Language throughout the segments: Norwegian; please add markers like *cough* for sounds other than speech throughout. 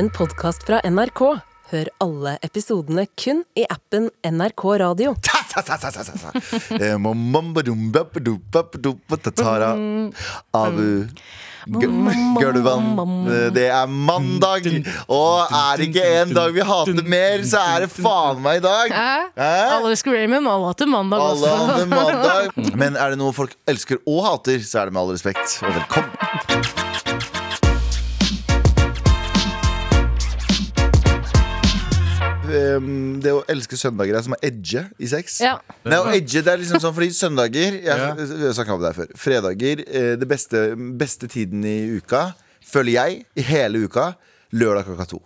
en podkast fra NRK. Hør alle episodene kun i appen NRK Radio. Abu Gulvan. Det er mandag, og er det ikke en dag vi hater mer, så er det faen meg i dag. Alle elsker Raymond, alle hater mandag Alle også. mandag. *laughs* Men er det noe folk elsker og hater, så er det med all respekt. Og velkommen. Um, det å elske søndager er som å edge i sex. Ja. Nei, å edge, det er liksom sånn fordi søndager Jeg, Ja. jeg snakka om det her før. Fredager, eh, det beste, beste tiden i uka, føler jeg, i hele uka, lørdag klokka to.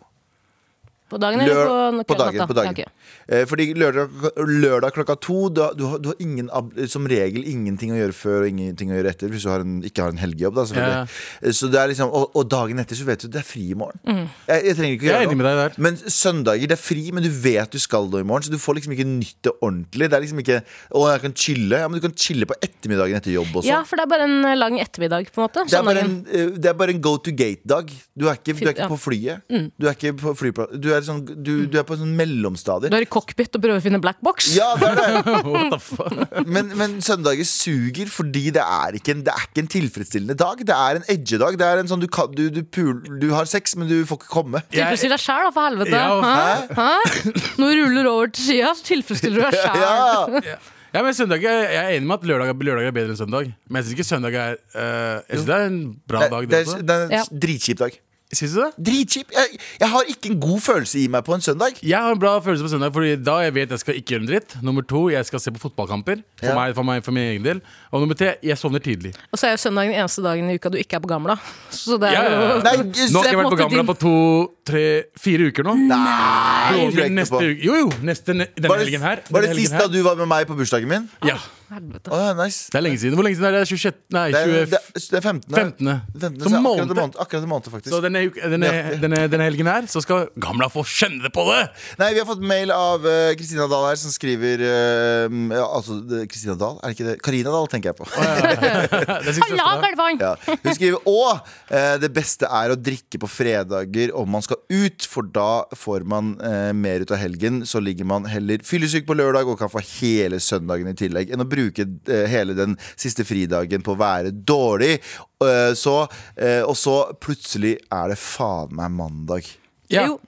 På dagen eller på, på dagen. På dagen. Ja, okay. Eh, Fordi lørdag, lørdag klokka to du, har- du, har, du har ingen, som regel ingenting å gjøre før og ingenting å gjøre etter. Hvis du har en, ikke har en helgejobb. Da, selvfølgelig. Eh, Så det er liksom, og, og dagen etter så vet du det er fri i morgen. Mm. Jeg, jeg trenger ikke å gjøre noe. Men søndager det er fri, men du vet du skal noe i morgen. Så du får liksom ikke nytt det ordentlig. Det er liksom ikke Å, jeg kan chille. Ja, men du kan chille på ettermiddagen etter jobb også. ja, for det er bare en lang ettermiddag, på en måte. Det er, bare en, eh, det er bare en go to gate-dag. Du er ikke, du er ikke Ja. Mm. på flyet. Du er ikke på flyplass. Du er, sånn, du, du er på sånn mellomstadie. Du er i cockpit og prøver å finne black box. Ja, det er det. *laughs* What the fuck? Men, men søndager suger fordi det er, ikke en, det er ikke en tilfredsstillende dag. Det er en edgedag. Det er en sånn du, kan, du, du, pul, du har sex, men du får ikke komme. Tilfredsstill deg sjæl, da, for helvete. Ja, Hæ? Hæ? Du ruller over til sida, så tilfredsstiller du deg sjæl. Ja. Ja, men søndag, Jeg jeg er enig med at lørdag, lørdag er bedre enn søndag. Men jeg syns ikke søndag er uh, Jeg synes det er en bra dag. det, Det er, det er en Ja. dritkjip dag. Syns du det? Dritkjip. Jeg, jeg har ikke en god følelse i meg på en søndag. Jeg har en bra følelse på søndag, Fordi da jeg vet jeg skal ikke gjøre en dritt. Nummer to, jeg skal se på fotballkamper. For, Ja. meg, for, meg, for min egen del. Og nummer tre, jeg sovner tidlig. Og så er jo søndag den eneste dagen i uka du ikke er på Gamla. Så det er Ja, ja, jo Nei, Nå har jeg vært på Gamla din- på to, tre, fire uker nå. Nei, ikke neste. Jo, jo, neste, denne Var det, helgen her. var det sist da du var med meg på bursdagen min? Ja, Helvete. Oh, ja, nice. det er lenge siden. Hvor lenge siden er det? 26, nei, Det er, 20, det, er- det er 15. 15. 15. Så Så akkurat måned. en akkurat en måned, faktisk. Så denne, denne, denne, denne helgen her Så skal Gamla få kjenne det på det! Nei, Vi har fått mail av Kristina Kristina Dahl her, som skriver uh, ja, Altså, Kristina Dahl? Er det ikke det? Karina Dahl, tenker jeg på. Halla. *laughs* Galvan! Ja. Hun skriver òg uh, det beste er å drikke på fredager om man skal ut, for da får man eh, mer ut av helgen. Så ligger man heller fyllesyk på lørdag og kan få hele søndagen i tillegg, enn å bruke eh, hele den siste fridagen på å være dårlig. Eh, så, eh, og så plutselig er det faen meg mandag. Ja. Jo.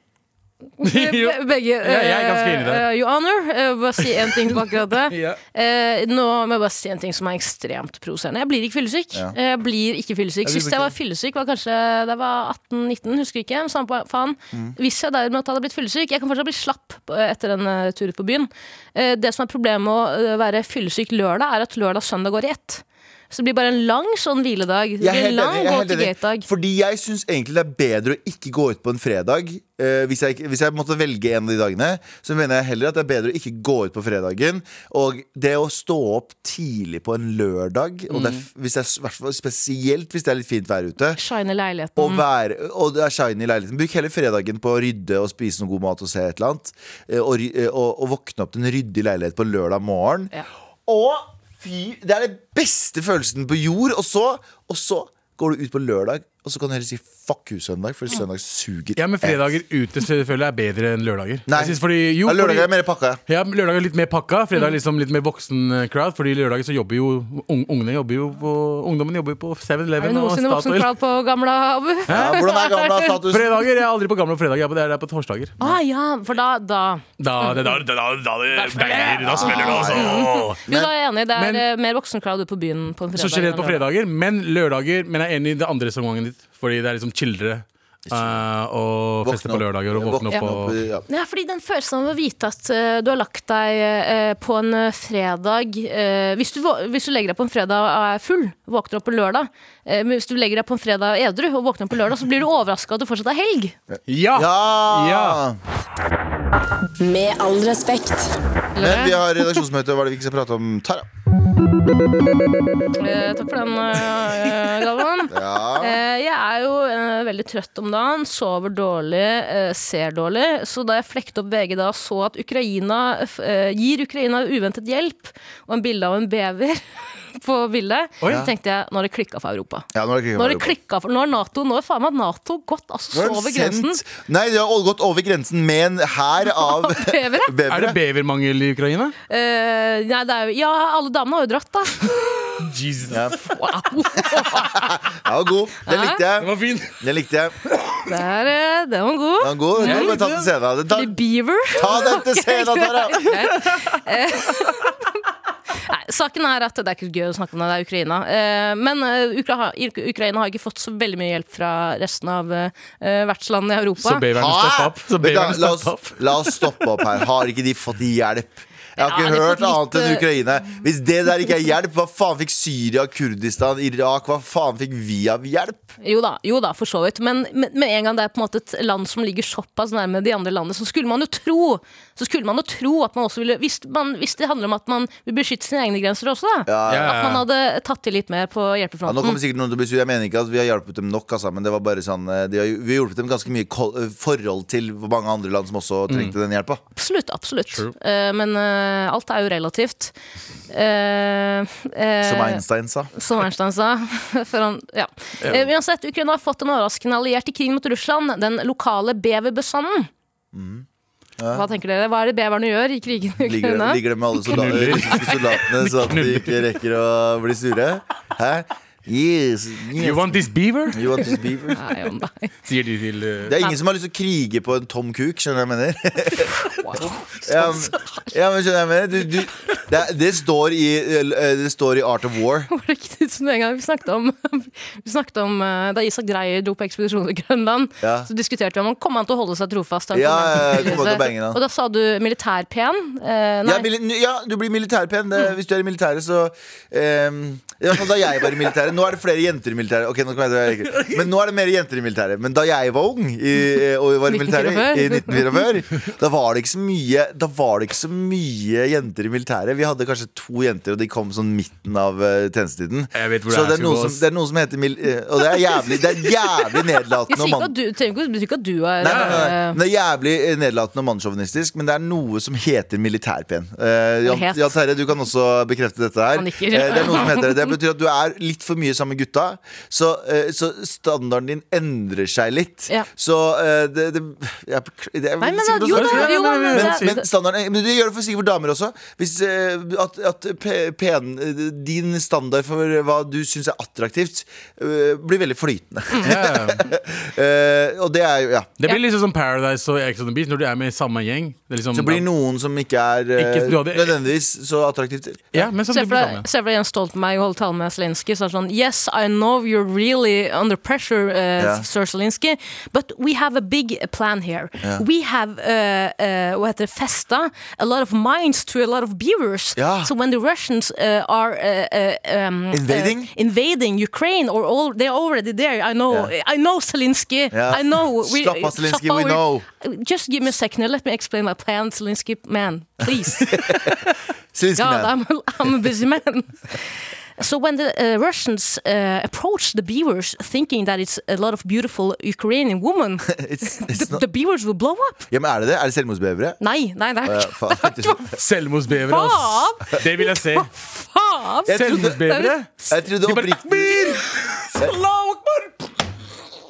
Jo. Begge. Ja, jeg er ganske enig i det. eh, Your Honor. Jeg vil bare si én ting på akkurat det. *laughs* Ja. Eh, nå må jeg bare si en ting som er ekstremt provoserende. Jeg blir ikke fyllesyk. Ja. Jeg blir ikke fyllesyk. Sist jeg var fyllesyk, var kanskje da jeg var 18-19, husker ikke. Samme faen. Mm. Hvis jeg derimot hadde blitt fyllesyk Jeg kan fortsatt bli slapp etter en uh, tur ut på byen. Eh, det som er problemet med å eh, være fyllesyk lørdag, er at lørdag og søndag går i ett. Så det blir bare en lang sånn hviledag. Det blir en lang gå til gate-dag. Fordi jeg syns egentlig det er bedre å ikke gå ut på en fredag. Eh, hvis, jeg, hvis jeg måtte velge en av de dagene, så mener jeg heller at det er bedre å ikke gå ut på fredagen. Og det å stå opp tidlig på en lørdag, og det er, hvis det er, spesielt hvis det er litt fint vær ute Shine leiligheten. og, vær, og det er shiny i leiligheten. Bruk heller fredagen på å rydde og spise noe god mat og se et eller annet. eh, Og, eh, og, og våkne opp til en ryddig leilighet på lørdag morgen. Ja. Og fy, det er den beste følelsen på jord. Og så, og så går du ut på lørdag, og så kan du heller si fuck you søndag, for søndag suger. Ja, men fredager ute selvfølgelig er bedre enn lørdager. Nei. Jeg synes fordi, jo, Ja, lørdag er fordi, mer pakka. ja, lørdag er litt mer pakka, fredag er liksom litt mer voksen eh, crowd. Fordi lørdager så jobber jo un ungene jobber jo på, Ungdommen jobber jo på Er det 7-Eleven og noensinne Statoil. crowd på Gamla, Abu? Ja, hvordan er gamla status? Fredager, Jeg er aldri på gamle fredager, jeg er på- det er på torsdager. Ah, ja, for da, da Da, det, da, da, da, da, det banger, da smeller det, altså. Jo, da er jeg enig. Det er Men- eh, mer voksen crowd ute på byen på en fredag. Så generelt på enn fredager, men lørdager Men jeg er enig i det andre resonnementet ditt. Fordi det er liksom chillere uh, å feste på lørdager og våkne opp og ja. Ja, fordi den følelsen av å vite at uh, du har lagt deg uh, på en eh, fredag eh, hvis, du, hvis du legger deg på en fredag og er full, våkner opp på lørdag eh, hvis du legger deg på en fredag edru og våkner på lørdag, så blir du overraska at det fortsatt er helg. Ja! Ja! Ja. Med all respekt. Men vi har redaksjonsmøte, hva er det vi ikke skal prate om? Tara. Eh, takk for den, uh, Galvan. *laughs* Ja. Eh, jeg er jo eh, veldig trøtt om dagen, sover dårlig, eh, ser dårlig. Så da jeg flekte opp VG da så at Ukraina eh, gir Ukraina uventet hjelp, og en bilde av en bever *laughs* på bildet, Oi. så tenkte jeg nå har det klikka for Europa. Ja, nå har det Nå har det klikka for Nå har NATO Nå har faen meg Nato gått altså, så over grensen. Nei, de har gått over grensen med en hær av *laughs* *laughs* Bevere? Er det bevere. bevermangel i Ukraina? Uh, nei, det er jo Ja, alle damene har jo dratt, da. *laughs* Jesus. Ja, Wow. ja, god. Den likte Den jeg. var fin. Den likte jeg. Der, eh, den var god. var god. Den kan vi ta til scenen. Ta, Beaver. ta den til scenen, Tara! Nei, saken er at Det er ikke gøy å snakke om det, det er Ukraina. Eh, men eh, Ukra Ukraina har ikke fått så veldig mye hjelp fra resten av eh, vertslandene i Europa. Så beveren stopper opp. Beveren la, oss, la oss stoppe opp her. Har ikke de fått hjelp? Jeg har ikke hørt litt... annet enn Ukraina. Hvis det der ikke er hjelp, hva faen fikk Syria, Kurdistan, Irak? Hva faen fikk vi av hjelp? Jo da, jo da, for så vidt. Men med, med en gang det er på en måte et land som ligger såpass nærme de andre landene, så skulle man jo tro Så skulle man jo tro at man også ville Hvis, man, hvis det handler om at man vil beskytte sine egne grenser også, da. Ja, Ja, At man hadde tatt til litt mer på Ja, nå kommer sikkert noen til å bli sur. Jeg mener ikke at vi har hjulpet dem nok, altså, men det var bare sånn eh, de har, Vi har hjulpet dem ganske mye i eh, forhold til hvor mange andre land som også trengte den hjelpa. Absolutt. absolutt True. Eh, men alt er jo relativt. Eh, eh, Som Einstein sa. Som Einstein sa. *laughs* For han, ja. Eh, uansett, Ukraina har fått en overraskende alliert i krigen mot Russland. Den lokale beverbestanden. Hva tenker dere? Hva er det beverne gjør i krigen i Ligger, Ukraina? ligger det med alle soldater, soldatene så at de ikke rekker å bli sure? Hæ? Yes, yes. You want this beaver? You want this beaver? *laughs* Nei. Sier de til uh, Det er ingen som har lyst til å krige på en tom kuk, skjønner du hva jeg mener? *laughs* Ja, men, ja, men skjønner jeg mener? Du, du, det, det, står i, eh, det står i Art of War. Var det ikke som en gang vi snakket om, *laughs* vi snakket om eh, Da Isak Dreyer dro på ekspedisjon til Grønland, Ja. så diskuterte vi om han kom han til å holde seg trofast. Ja, kom ja, til å bange seg. Og da sa du militærpen. Eh, nei. Ja, mili ja, du blir militærpen. Det, hvis du er i militæret, så eh, I hvert fall da jeg var i militæret. Nå er det flere jenter i militæret. Ok, nå kommer jeg Men nå er det mer jenter i militæret. Men da jeg var ung i, og var i militæret i 1944, da var det ikke så mye Da var det ikke så mye jenter i militæret. Vi hadde kanskje to jenter, og de kom sånn midten av uh, tjenestetiden. Så det det er, noe som, det er noe som heter mil eh, Og det er jævlig, det er jævlig nedlatende. og mann- du, betyr ikke at du er Nei, nei, nei, nei. eh, Det er jævlig eh, nedlatende og mannssjåvinistisk, men det er noe som heter militærpen. Uh, Jan, Jan Terje, du kan også bekrefte dette her. Eh, det er noe som heter det. Det betyr at du er litt for mye sammen med gutta, så, eh, så standarden din endrer seg litt. Ja. Så eh, det, det, jeg, det er Nei, men sikkert jo da, jo men men, men, standarden, men det gjør det for sikkert for damer også. Hvis eh, at, at pen, din standard for hva du syns er attraktivt, blir veldig flytende. *laughs* Eh, og det er jo Ja. Det blir liksom som Paradise og Ex on the Beach når du er med i samme gjeng. Det liksom, Så blir det noen som ikke er Ikke- hadde- nødvendigvis så attraktivt. Ja, men som Se for deg Jens Stoltenberg holde tale med Zelenskyj. Så sånn Yes, I know you're really under pressure, uh, Ja. Sir Zelenskyj, but we have a big plan here. Ja. We have uh, uh, heter det, festa a lot of mines to a lot of beavers. Ja. So when the Russians uh, are uh, uh, um, Invading? uh, invading Ukraine, or all, they're already there. I know, Ja. I know Zelenskyj. Ja. I know. Slapp av, Zelenskyj, we we're- know. Just give me a second. Let me explain my plan, Zelenskyj. Man, please. *laughs* God, man. I'm I'm a busy man. *laughs* So when the uh, Russians uh, approach the beavers, thinking that it's a lot of beautiful Ukrainian women, *laughs* It's, *laughs* it's the, not... the beavers will blow up. Ja, men er det det? Er det selvmordsbevere? Nei, nei, nei. Ja. *laughs* Selvmordsbevere, ass. Det vil jeg se. Faen! Selvmordsbevere. jeg trodde oppriktig Allahu Akbar!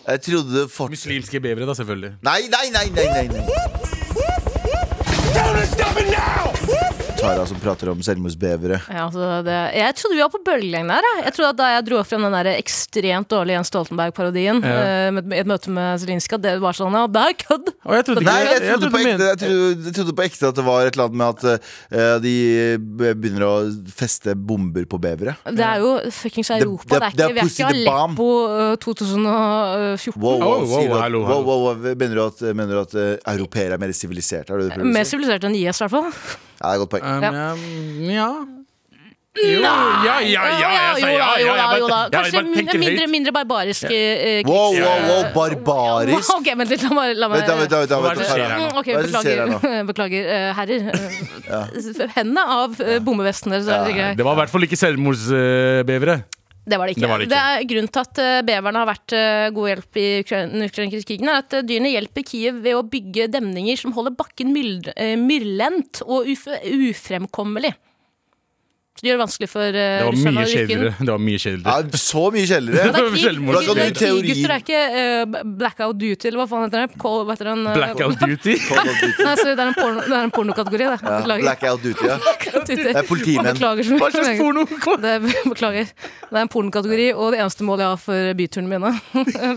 Jeg trodde fort... Muslimske bevere, da, selvfølgelig. Nei, nei, nei, nei, nei, nei. Tara som prater om selvmordsbevere. Ja, altså det, jeg trodde vi var på bølgelengde her. jeg. Jeg trodde at Da jeg dro frem den der ekstremt dårlige Jens Stoltenberg-parodien Ja. eh, et møte med Zelinska, det var sånn Ja, det er kødd! Jeg trodde Nei, jeg trodde, på ekte, jeg, trodde, på ekte at det var et eller annet med at uh, de begynner å feste bomber på bevere. Det er jo fuckings Europa. det- Det, det er ikke, vi er ikke. Aleppo eh, 2014. Wow, wow, wow, wow, sier hallo, wow, wow, wow, Mener du at, mener du at uh, europeere er mer siviliserte? Er Mer siviliserte sivilisert enn IS, i hvert fall. Ja, det er et godt poeng. Um, Ja. um, ja. Jo, ja, ja, ja, jeg sa ja, ja, jo ja, da, jo da. ja, Kanskje mindre, mindre barbarisk eh. Wow, wow, wow, barbarisk. Ok, vent litt, la meg, la meg Vent da, vent da, vent da, Hva er vent det som skjer her nå? Ok, er beklager, *laughs* beklager eh, herrer. Hendene av uh, bombevestene. Det var i hvert fall ikke selvmordsbevere. Det var det ikke. Det var det ikke. er grunnen til at eh, beverne har vært eh, god hjelp i Ukra- den ukrainske krigen, er at eh, dyrene hjelper Kiev ved å bygge demninger som holder bakken myldre- eh, og uf ufremkommelig. Det gjør det vanskelig for uh, Det var mye kjedeligere. Det var mye kjedeligere. Ja, så mye kjedeligere. Det er krig, Selvmord. Da kan det er er ikke uh, blackout duty, eller hva faen heter det? Call, hva heter den? uh, Blackout *laughs* duty. Nei, sorry, det er en, porno, det er en pornokategori, det. Ja, Beklager. Blackout duty, ja. *laughs* Duty. Det er politimenn. Hva slags porno? *laughs* Det er, beklager. Det er en pornokategori, og det eneste målet jeg har for byturene mine.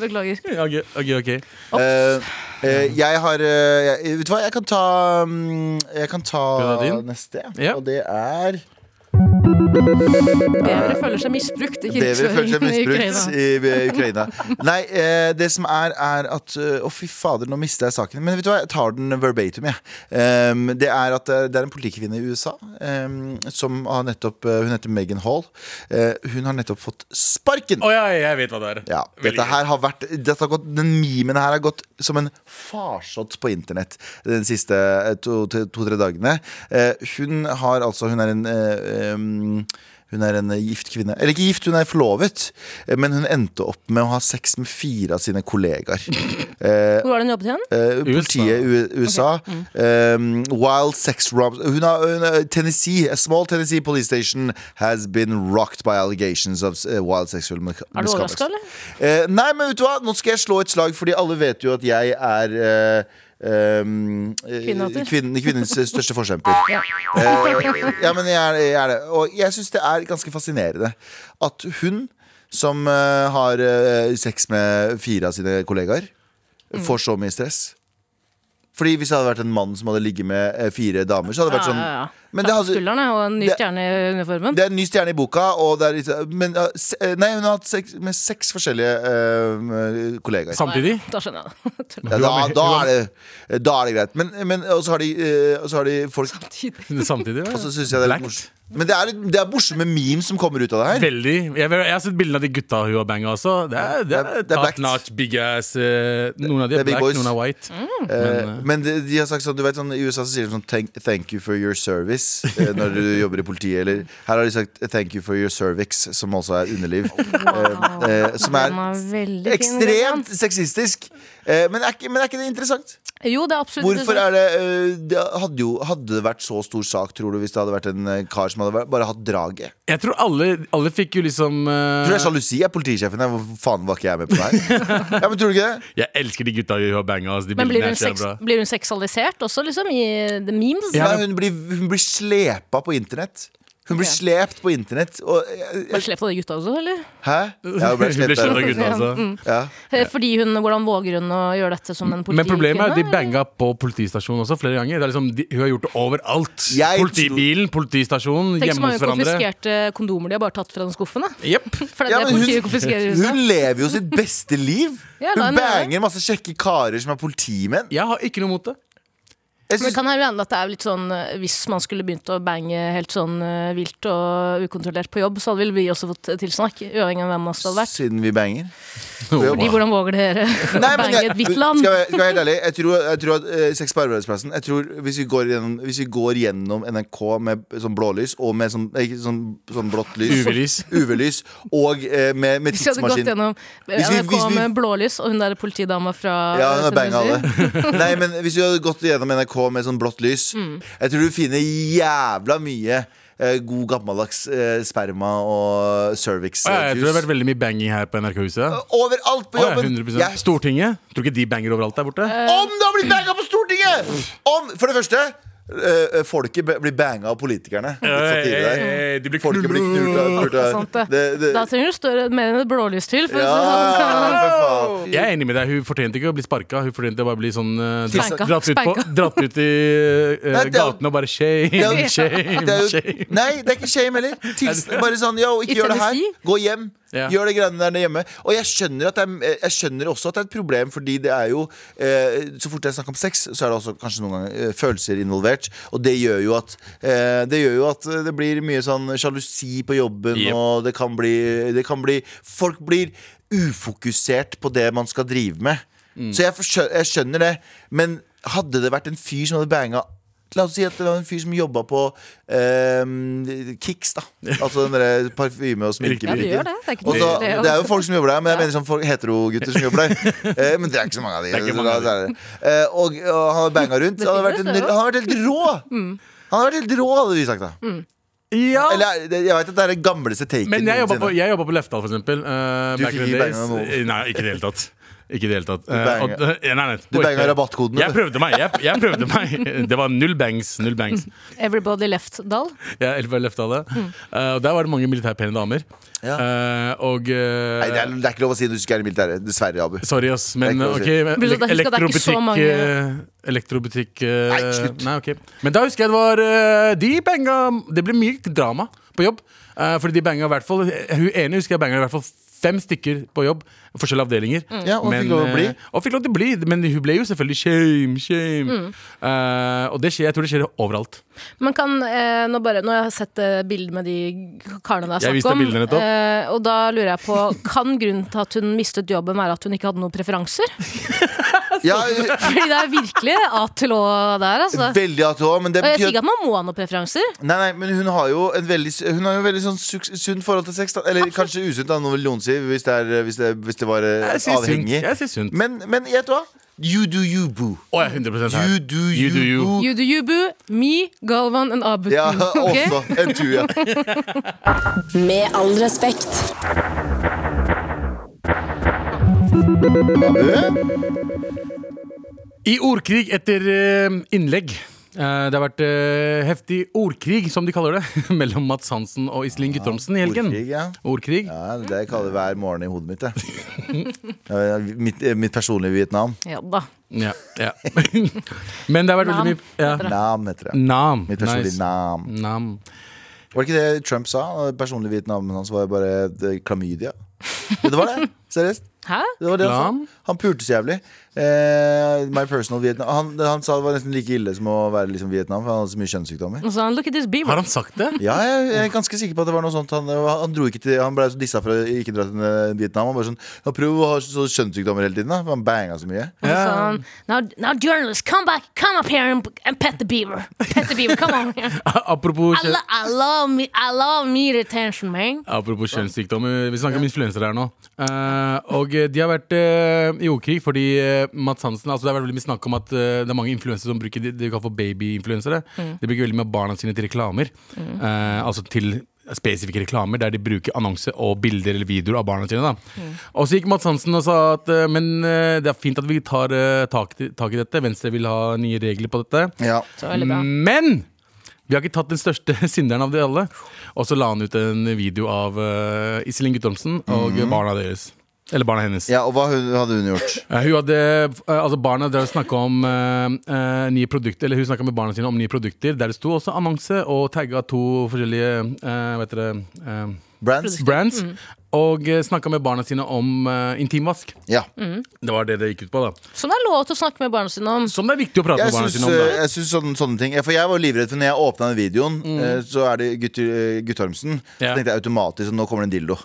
beklager. Ok, ok, okay. Eh, eh, jeg har jeg, Vet du hva, jeg kan ta um, Jeg kan ta neste, Ja. og det er Bevere føler seg misbrukt i krigsføringen i Ukraina. i i Ukraina. Nei, eh, det som er, er at Å, Å, fy fader, nå mista jeg saken. Men vet du hva, jeg tar den verbatim, jeg. Um, det er at eh, det er en politikvinne i USA um, som har nettopp eh, Hun heter Megan Hall. Uh, hun har nettopp fått sparken! Å ja, jeg vet hva det er. Ja, dette her har vært dette har gått, Den memen her har gått som en farsott på internett de siste eh, to-tre to, to, dagene. Uh, hun har altså Hun er en uh, um, hun er en gift kvinne. Eller ikke gift, hun er forlovet. eh, Men hun endte opp med å ha sex med fire av sine kollegaer. *laughs* Eh, Hvor var det hun jobbet igjen? eh, politiet i Okay. USA. Um, wild sex robs hun har, hun Tennessee, A small Tennessee police station has been rocked by allegations of wild sexual misconduct. Er du overraska, eller? Eh, nei, men vet du hva? Nå skal jeg slå et slag, fordi alle vet jo at jeg er eh, um, kvinn, kvinnens største forkjemper. Ja. Uh, ja, men jeg er, jeg er det. Og jeg syns det er ganske fascinerende at hun som uh, har uh, sex med fire av sine kollegaer, Mm. får så mye stress. Fordi Hvis det hadde vært en mann som hadde ligget med fire damer, så hadde det vært sånn ja, ja. Det hadde, Skuldrene og en ny det- stjerne i uniformen. det er en ny stjerne i boka, og det er litt, men, uh, se, uh, Nei, hun har hatt sex med seks forskjellige uh, kollegaer. Samtidig? Da skjønner jeg det. *laughs* Ja, da, da, er det, da er det greit. Men, men og så har de, uh, har de folk Samtidig, ja. Og så syns jeg det er litt morsomt. Men det er, det er morsomme memes som kommer ut av det her. Veldig. Jeg, jeg har sett bildene av de gutta hun har banga også. Det er, det Det er, det er black. notch, big ass eh, Noen av de er er black, boys. noen er white. Mm. Uh, men de, de har sagt sånn, du vet sånn I USA så sier de sånn thank, thank you for your service uh, når du *laughs* jobber i politiet. Eller her har de sagt thank you for your cervix, som også er underliv. Wow. Eh, som er ekstremt sexistisk. Men, er men er ikke det interessant? Jo, det er absolutt Hvorfor er det, uh, det hadde, jo, hadde det vært så stor sak, tror du, hvis det hadde vært en uh, kar som hadde bare hatt draget? Jeg tror alle, alle fikk jo liksom uh... Tror du det er sjalusi? Er politisjefen Hvor faen var ikke jeg med på det her? *laughs* ja, men tror du ikke det? Jeg elsker de gutta hun har banga. Altså, de Men blir hun, bra. blir hun seksualisert også, liksom? I the memes? Ja, hun, blir, hun blir slepa på internett. Hun blir slept på internett. Og, Bare slept av de gutta også, eller? hæ? Ja, *laughs* hun ble slept av gutta, altså. Ja. Eh, Fordi hun, Hvordan våger hun å gjøre dette som en politikvinne? Men problemet er at de banga på politistasjonen også flere ganger. Det er liksom, de, hun har gjort det overalt. Jeg Politibilen, politistasjonen, hjemme hos hverandre. Tenk så mange konfiskerte kondomer de har bare tatt fra den skuffen. da. Jepp. *laughs* For det er Ja, det politiet hun, hun lever jo sitt beste liv. Ja, Hun banger masse kjekke karer som er politimenn. Jeg har ikke noe mot det. Men det kan hende at det er litt sånn eh, Hvis man skulle begynt å bange helt sånn eh, vilt og ukontrollert på jobb, så hadde vel vi også fått tilsnakk, uavhengig av hvem av oss det hadde vært. siden vi banger. *laughs* Fordi hvordan våger dere å Nei, bange jeg, et hvitt skal, land? jeg, skal jeg være helt ærlig Jeg tror, jeg tror at uh, sex på arbeidsplassen Jeg tror hvis vi går gjennom, hvis vi går gjennom NRK med sånn blålys Og med sånn, ikke, sånn, sånn blått lys UV-lys. *laughs* UV-lys Og uh, med, med Hvis vi hadde gått tidsmaskin gjennom Hvis vi- NRK hvis vi- med blålys og hun der politidama fra Ja, hun har banga alle Nei, men hvis vi hadde gått gjennom NRK med sånn blått lys Mm. Jeg tror du finner jævla mye eh, God gammeldags eh, sperma og cervix Å, ja, eh, jeg tror det har vært veldig mye banging her på NRK-huset. Overalt på ja, jobben 100% Jeg- Stortinget. Tror ikke de banger overalt der borte? Om det har blitt banga på Stortinget! Om, for det første eh, Folket blir banga av politikerne. Eh, De blir Folket blir knult av- knult av- det. det, det, Da trenger du større, mer enn et blålys til. For Ja, det sånn. for Jeg er enig med deg. Hun fortjente ikke å bli sparka. Hun fortjente bare å bli sånn uh, dratt, dratt, ut, på, dratt ut i uh, Nei, gatene og bare shame, *laughs* shame, shame. Nei, det er ikke shame heller. Tils, bare sånn, yo, ikke gjør det her. Gå hjem. Ja. Gjør det greiene der hjemme. Og jeg skjønner, at det er, jeg skjønner også at det er et problem, fordi det er jo eh, Så fort det er snakk om sex, så er det også kanskje noen ganger eh, følelser involvert. Og det gjør jo at eh, Det gjør jo at det blir mye sånn sjalusi på jobben, Yep. og det kan bli, det kan bli Folk blir ufokusert på det man skal drive med. Mm. Så jeg, jeg skjønner det. Men hadde det vært en fyr som hadde banga La oss si at det var en fyr som jobba på eh, Kicks, da. Altså den der parfyme- og sminkebutikken. Ja, det. Det det det er jo folk som jobber der, men jeg mener sånn folk- heterogutter som jobber der. *laughs* Eh, men det er ikke så mange av de. Mange av de. Så. Eh, og, og han har banga rundt. Han har vært, en, han har vært helt rå! Mm. Han har vært helt rå, hadde vi sagt da. Ja. Eller jeg vet at det er det gamleste taken Men jeg jobba på, på Lefdal, for eksempel. Uh, Du fikk ikke banga noe? Nei, ikke i det hele tatt. Ikke i det hele tatt. Du banga- uh, det- ja, nei, nei, Du på banga ekte. rabattkodene, Jeg prøvde meg. Jeg, jeg prøvde meg. *laughs* Det var null bangs. Null bangs. Everybody left Dal. Ja, Everybody left Dal. Eh, og der var det mange militærpene damer. Ja. Uh, og eh, Nei, det er, det er ikke lov å si at du ikke er i militæret. Dessverre, Abu. Sorry, ass. Men ok, si. så elektrobutikk mange- eh, Elektrobutikk eh, Nei, slutt. Nei, okay. Men da husker jeg det var eh, De banga Det ble mye drama på jobb. eh, fordi de banga i hvert fall Hun ene husker jeg banga i hvert fall fem stykker på jobb. Forskjellige avdelinger. Ja, og fikk lov til å bli. eh, og fikk lov til å bli. Men hun ble jo selvfølgelig shame, shame. Mm. Uh, og det skjer, jeg tror det skjer overalt. Man kan, eh, nå, bare, nå har jeg sett eh, bilder med de karene det er snakk om. Eh, og da lurer jeg på *laughs* Kan grunnen til at hun mistet jobben være at hun ikke hadde noen preferanser? *laughs* Ja, *laughs* Fordi det er virkelig A til Å der, altså. veldig ATH, men det Og jeg sier ikke at man må ha noen preferanser. Nei, nei, men hun har jo en veldig, hun har jo veldig sånn sunt forhold til sex. Da. Eller kanskje usunt, da, noe vil noen si, hvis det, er, hvis det, hvis det var eh, Jeg sier sunt. avhengig. Jeg sier sunt. Men, men vet du hva? You do you, boo. Å, jeg er 100 her. You do you, You do you. boo. You do you, boo. Me, Galvan and Abu. Ja, *laughs* Ok? også en tue. ja. *laughs* Med all respekt. I ordkrig etter eh, innlegg. Eh, det har vært uh, heftig ordkrig, som de kaller det, *laughs* mellom Mats Hansen og Iselin Guttormsen i helgen. Ordkrig, ja. Ordkrig. ja. Det kaller jeg kaller hver morgen i hodet mitt. *laughs* Jeg. Mitt, eh, mitt personlige Vietnam. Ja da. Ja, ja. *laughs* Men det har vært Nam, veldig mye ja. Nam heter det. Nam. Mitt personlige Nice. nam. Nam. Var det ikke det Trump sa? Personlig Vietnam hans var bare klamydia. Det var det. Seriøst. Hæ? Det var det han. Han pulte så jævlig. Eh, my personal Vietnam han, han sa det var nesten like ille som å være liksom Vietnam, for han hadde så mye kjønnssykdommer. Så han, look at this. Har han sagt det? Ja, jeg, jeg er ganske sikker på at det var noe sånt. Han, han, dro ikke til, han ble så dissa for å ikke dra til eh, Vietnam. Han bare sånn Han Prøv å ha så kjønnssykdommer hele tiden. da For Han banga så mye. Og så han, now, now journalists, come back, come up here and, and pet the beaver. Pet the beaver, come on *laughs* here. Apropos, I, lo I love me, I love me attention, man. apropos kjønnssykdommer, vi snakker om influensere her nå. Eh, og eh, de har vært uh, i ordkrig fordi uh, Mats Hansen altså Det har vært veldig mye snakk om at eh, det er mange influensere som bruker det de kan få babyinfluensere. De bruker veldig mye barna sine til reklamer. Eh, altså til spesifikke reklamer der de bruker annonse og bilder eller videoer av barna sine. Da. Og så gikk Mats Hansen og sa at eh, men eh, det er fint at vi tar eh, tak, tak i dette. Venstre vil ha nye regler på dette. Ja. Så. Men vi har ikke tatt den største *laughs* synderen av de alle. Og så la han ut en video av uh, Iselin Guttormsen og barna deres. Eller barna hennes. ja, Og hva hadde hun gjort? Uh, *laughs* hun hadde, uh, altså Barna drev og snakka om uh, nye produkter Eller hun snakka med barna sine om nye produkter, der det sto også annonse og tagga to forskjellige uh, vet dere, eh, Brands? brands. Og uh, snakka med barna sine om uh, intimvask. Ja. Det var det det gikk ut på. da Som det er lov til å snakke med barna sine om. Som det er viktig å prate Jeg med barna sine om. eh, da jeg synes sånne, sånne ting For jeg var livredd for når jeg åpna den videoen, eh, så er det Gutt, eh, Så tenkte jeg automatisk at nå kommer det en dildo.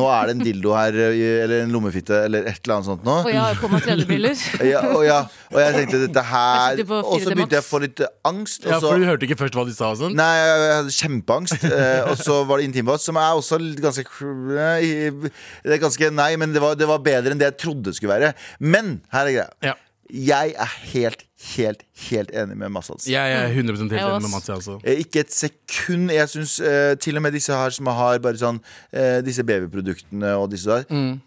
Nå er det en dildo her, eh, eller en lommefitte, eller et eller annet sånt nå. Og jeg har på meg 3D-briller. Ja, og, ja, og jeg tenkte dette her Og så begynte jeg å få litt angst. Og Ja, For du hørte ikke først hva de sa? sånn Nei, jeg jeg hadde kjempeangst. Eh, og så var det intimvask, som er også litt ganske eh, Det er ganske Nei, men det var, det var bedre enn det jeg trodde det skulle være. Men her er greia. Ja. Jeg er helt, helt, helt enig med Mads Jeg er 100 helt enig med Mats. Altså. Eh, Ikke et sekund. Jeg synes uh, til og med disse her som har bare sånn uh, Disse babyproduktene og disse der.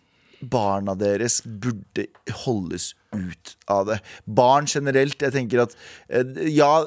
Barna deres burde holdes ut av det. Barn generelt. Jeg tenker at eh, Ja,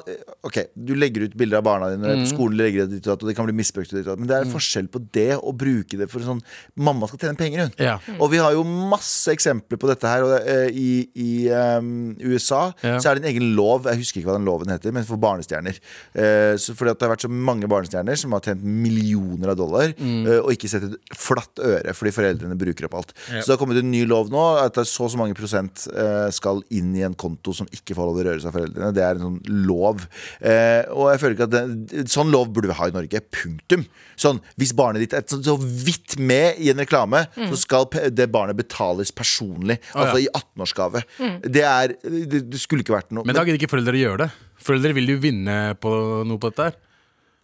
OK, du legger ut bilder av barna dine på skolen, legger det ditt og det kan bli misbrukt, men det er forskjell på det å bruke det for sånn Mamma skal tjene penger, hun. Ja. Og vi har jo masse eksempler på dette her. Og, eh, I i um, USA Ja. så er det en egen lov, jeg husker ikke hva den loven heter, men for barnestjerner. Uh, så fordi at det har vært så mange barnestjerner som har tjent millioner av dollar, eh, og ikke sett et flatt øre fordi foreldrene bruker opp alt. Ja. Så det har kommet en ny lov nå, at det er så og så mange prosent eh, skal inn i en konto som ikke får lov til å seg av foreldrene. Det er en sånn lov. Eh, og jeg føler ikke at det, Sånn lov burde vi ha i Norge. Punktum. Sånn, Hvis barnet ditt er så, vidt med i en reklame, så skal det barnet betales personlig. Ja. Altså i 18-årsgave. Det er det, det skulle ikke vært noe Men da gidder ikke foreldre gjøre det. Foreldre vil jo vinne på noe på dette her.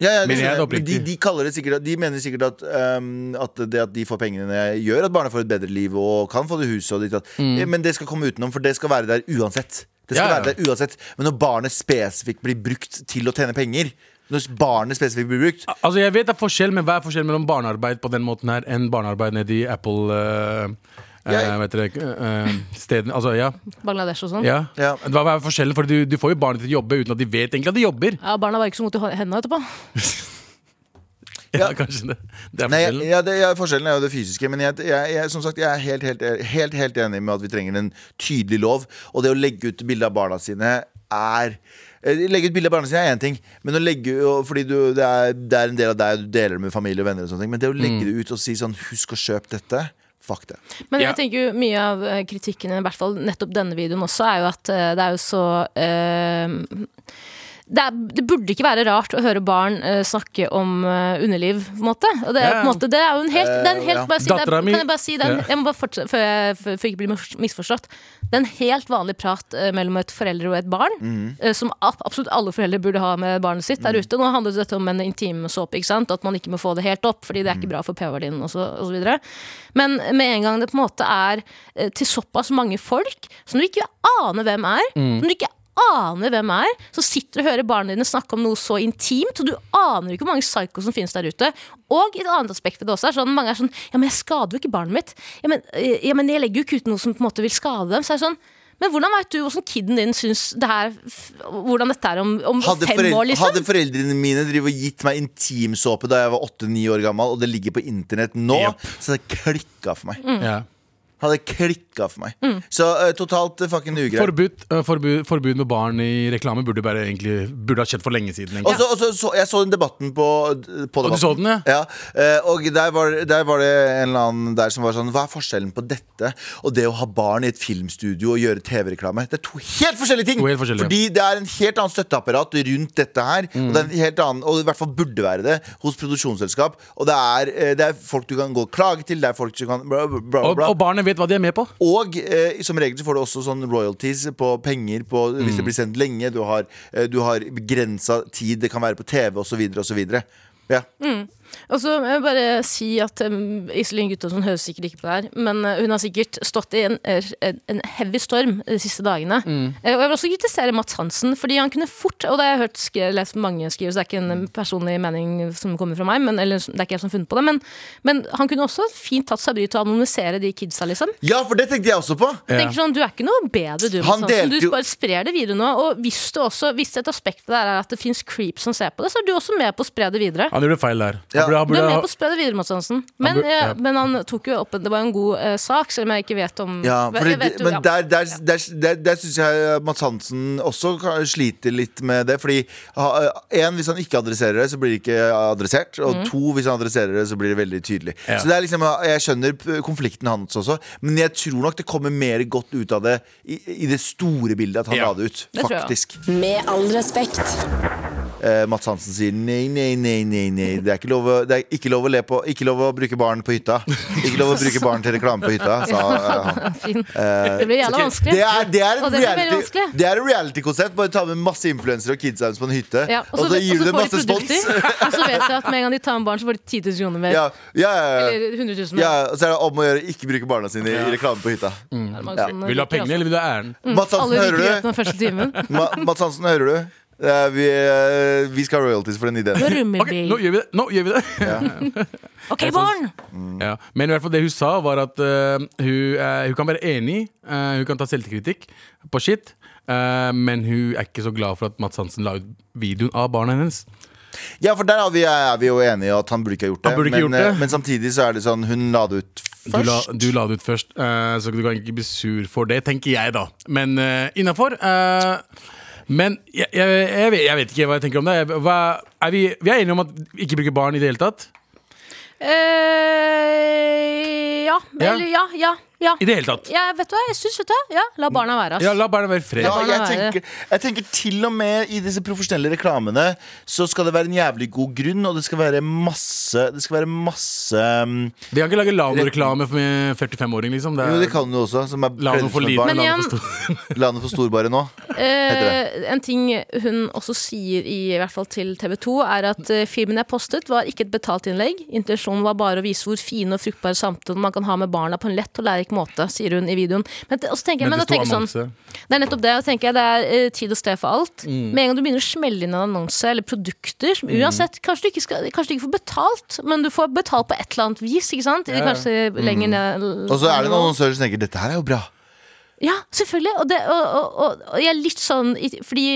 Ja, ja, de, de, det sikkert, de mener sikkert at, um, at det at de får pengene, gjør at barna får et bedre liv og kan få det huset. Og ditt. Eh, Men det skal komme utenom, for det skal være der uansett. Det skal Mm. Ja. være der uansett Men når barnet spesifikt blir brukt til å tjene penger, Når barnet spesifikt blir brukt. Altså jeg vet det er forskjell, men hva er forskjellen mellom barnearbeid på den måten her enn barnearbeid nede i Apple uh, Jeg- vet dere, uh, stedene Altså, ja. Bangladesh og sånn. ja. Ja. Hva er forskjellen? For du, du får jo barnet til å jobbe uten at de vet egentlig at de jobber. Ja, Barna var ikke så vondt i hendene etterpå. *laughs* Ja, Ja. kanskje det. Det er Nei, forskjellen. ja, det, ja, Forskjellen er jo det fysiske. Men jeg, jeg, jeg, som sagt, jeg er helt, helt, helt, helt enig med at vi trenger en tydelig lov. Og det å legge ut bilde av barna sine er eh, Legge ut bilde av barna sine er én ting, men å legge Fordi du, det, er, det er en del av deg, du deler det med familie og venner, og sånne ting men det å legge det ut og si sånn Husk å kjøpe dette. Fuck det. Men jeg tenker jo mye av eh, kritikken, i hvert fall nettopp denne videoen også, er jo at eh, det er jo så eh, det, er, det burde ikke være rart å høre barn uh, snakke om uh, underliv, på en måte. Og det Ja. på en måte, det er jo en helt, det er en helt ja. bare si, det er, Kan jeg bare si den? Ja. Jeg må bare fortsette før jeg før, jeg ikke blir misforstått. Det er en helt vanlig prat uh, mellom et foreldre og et barn, eh, som ab- absolutt alle foreldre burde ha med barnet sitt der ute. Nå handler dette om en intimsåpe, ikke sant? at man ikke må få det helt opp, fordi det er ikke bra for pH-verdien videre. Men med en gang det på en måte er til såpass mange folk som du ikke aner hvem er, som du ikke aner hvem er, så sitter og hører barna dine snakke om noe så intimt, og du aner ikke hvor mange psycho som finnes der ute. Og et annet aspekt ved det også er sånn, mange er sånn Ja, men jeg skader jo ikke barnet mitt. Ja, men, eh, ja, men jeg legger jo ikke ut noe som på en måte vil skade dem. Så er det sånn men hvordan vet du hvordan kiden din syns det her Hvordan dette er om, om fem år, liksom? hadde foreldrene mine drivet og gitt meg intimsåpe da jeg var 8-9 år gammel, og det ligger på internett nå, Yep. så hadde det klikka for meg. Ja. Hadde klikka for meg. Så uh, totalt uh, fucking ugreit. Forbud, uh, forbud, forbud med barn i reklame burde bare egentlig Burde ha skjedd for lenge siden. Og egentlig. så, og så, så, jeg så den debatten på, på Og du så den, ja? eh, og der var, der var det en eller annen der som var sånn Hva er forskjellen på dette og det å ha barn i et filmstudio og gjøre TV-reklame? Det er to helt forskjellige ting! Helt forskjellige. Fordi det er en helt annen støtteapparat rundt dette her. Og det er en helt annen Og i hvert fall burde være det hos produksjonsselskap. Og det er, det er folk du kan gå og klage til, det er folk du kan bla, bla, bla, Og, og barnet vet hva de er med på. Og eh, som regel så får du også sånn royalties på penger på, hvis det blir sendt lenge. Du har, eh, du har begrensa tid, det kan være på TV osv. osv. Ja. Og så må jeg bare si at um, Iselin Guttormsen hører sikkert ikke på det her, men uh, hun har sikkert stått i en, en, en heavy storm de siste dagene. Eh, og jeg vil også kritisere Mats Hansen, fordi han kunne fort Og det har jeg hørt lest mange skrive, så det er ikke en personlig mening som kommer fra meg, men, eller det er ikke jeg som har funnet på det, men, men han kunne også fint tatt seg bryet til å anonymisere de kidsa, liksom. ja, for det tenkte jeg også på! Jeg tenker sånn, Du er ikke noe bedre, du. Han Mats Hansen. Du bare sprer det videre nå. Og hvis, du også, hvis et aspekt der er at det fins creeps som ser på det, så er du også med på å spre det videre. Han gjorde feil der. Ja. Han burde, Du er med på å spre det videre, Mats Hansen. Men, burde- eh, ja. men han tok jo opp Det var en god uh, sak, selv om jeg ikke vet om Ja, fordi, vet jo, men ja. der, der, der, der, der syns jeg Mats Hansen også sliter litt med det. Fordi én, hvis han ikke adresserer det, så blir det ikke adressert. Og Mm. to, hvis han adresserer det, så blir det veldig tydelig. Ja. Så det er liksom, Jeg skjønner konflikten hans også, men jeg tror nok det kommer mer godt ut av det i, i det store bildet at han Ja. la det ut. Det. Faktisk. Med all respekt. Uh, Mats Hansen sier nei, nei, nei, nei, nei. Det er ikke lov, å- det er ikke lov å le på Ikke lov å bruke barn på hytta. Ikke lov å bruke barn til reklame på hytta, sa eh, han. *laughs* Eh, Det blir jævla vanskelig. Det er, det er, Og en det reality, vanskelig. det er en reality-konsept. Bare ta med masse influensere og kids på en hytte, Ja, og så gir du dem masse de spons. *laughs* Og så vet jeg at med en gang de tar med barn, så får de 10 000 kroner mer. Ja, ja, ja, ja. Eller 100 000 mer. ja, og så er det om å gjøre ikke bruke barna sine i, i reklame på hytta. Ja. vil du ha pengene, eller vil du ha æren? Mats Hansen, hører du? den første timen. Ma Mats Hansen, hører du? Eh, vi, uh, vi skal ha royalties for den ideen. Ok, nå gjør vi det! Nå gjør vi det. *laughs* OK, barn! Ja. Men i hvert fall det hun sa, var at uh, hun, hun kan være enig. hun kan ta selvkritikk på shit. eh, men hun er ikke så glad for at Mats Hansen la ut videoen av barna hennes. Ja, for der er vi, er vi jo enige i at han burde ikke ha gjort det. Han burde ikke men, gjort det. men samtidig så er det sånn hun la det ut Du la, du la det ut først, uh, så du kan ikke bli sur for det, tenker jeg da. Men uh, innafor. Men jeg, jeg, jeg, vet, jeg vet ikke hva jeg tenker om det. Hva, er vi, vi er enige om at vi ikke bruker barn i det hele tatt? Uh, ja. Eller ja, ja. Ja. I det hele tatt. Ja, vet du hva, jeg synes, vet du hva? Ja, la barna være. ass. Ja, La barna være i fred. Ja, jeg tenker, jeg tenker til og med i disse profesjonelle reklamene så skal det være en jævlig god grunn, og det skal være masse Det skal være masse um, De kan ikke lage Lano-reklame med 45-åring, liksom. Det Jo, det er kan du også, som er Lano for liten. Men Lano igjen- for stor. *laughs* *laughs* Lane for storbare nå. Eh, en ting hun også sier i, i hvert fall til TV 2, er at eh, filmen jeg postet, var ikke et betalt innlegg. Intensjonen var bare å vise hvor fine og fruktbare samtaler man kan ha med barna på en lett og lærerik måte, sier hun i videoen. Men, og så tenker jeg, Men men, det da tenker jeg sånn, det er nettopp det. og tenker jeg Det er eh, tid og sted for alt. Mm. Med en gang du begynner å smelle inn en annonse eller produkter som Uansett, kanskje du, ikke skal, kanskje du ikke får betalt, men du får betalt på et eller annet vis. Ikke sant? Ja. Kanskje lenger ned Mm. Og så er det noen annonsører som tenker dette her er jo bra. Ja, selvfølgelig. Og, det, og, og, og, og jeg er litt sånn Fordi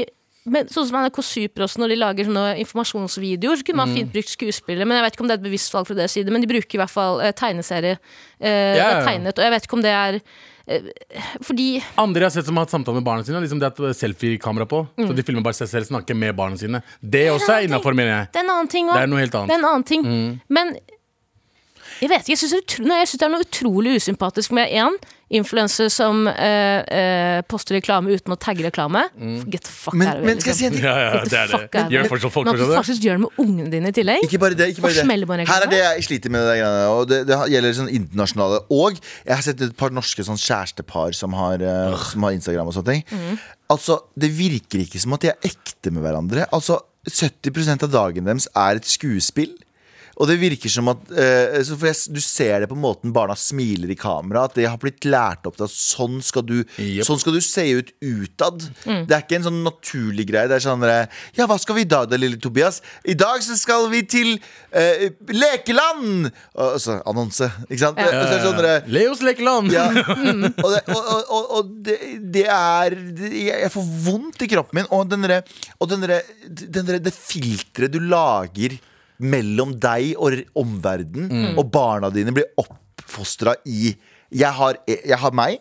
men sånn som NRK Super også, når de lager sånne informasjonsvideoer, så kunne Mm. man fint brukt skuespillere. Men jeg vet ikke om det er et bevisst valg fra deres side, men de bruker i hvert fall eh, tegneserie. Eh, det er tegnet, og jeg vet ikke om det er eh, Fordi Andre jeg har sett som har hatt samtale med barna sine, liksom det er selfiekamera på. Så de filmer bare seg selv snakke med barna sine. Det også er innafor, mener jeg. det er en annen ting Det er noe helt annet. Det er en annen ting. Men jeg vet ikke, jeg syns det, er utro- nei, jeg synes det er noe utrolig usympatisk med én influenser som eh, eh, poster reklame uten å tagge reklame. Get the fuck Men, out of men here, skal jeg si en liksom. ting? Ja, ja, det er det. Gjør fortsatt folk Nå faktisk gjør det med ungene dine i tillegg. Ikke bare det. ikke bare det Her er det jeg sliter med. Det, og det, det gjelder sånn internasjonale. Og jeg har sett et par norske sånn kjærestepar som har, uh, som har Instagram og sånne ting. Mm. Altså, Det virker ikke som at de er ekte med hverandre. Altså, 70% av dagen deres er et skuespill. Og det virker som at eh, for jeg, Du ser det på måten barna smiler i kamera. At de har blitt lært opp til at sånn skal du, yep. sånn skal du se ut utad. Mm. Det er ikke en sånn naturlig greie. Det er sånn Ja, hva skal vi i dag da, lille Tobias? I dag så skal vi til eh, Lekeland! Altså annonse, ikke sant? Og så er det sånn Leos lekeland! ja. *laughs* Og, det, og, og, og, det, det er Jeg får vondt i kroppen min. Og, den derre- den derre- den derre- det filteret du lager mellom deg og omverden mm. og barna dine blir oppfostra i jeg har, jeg har meg,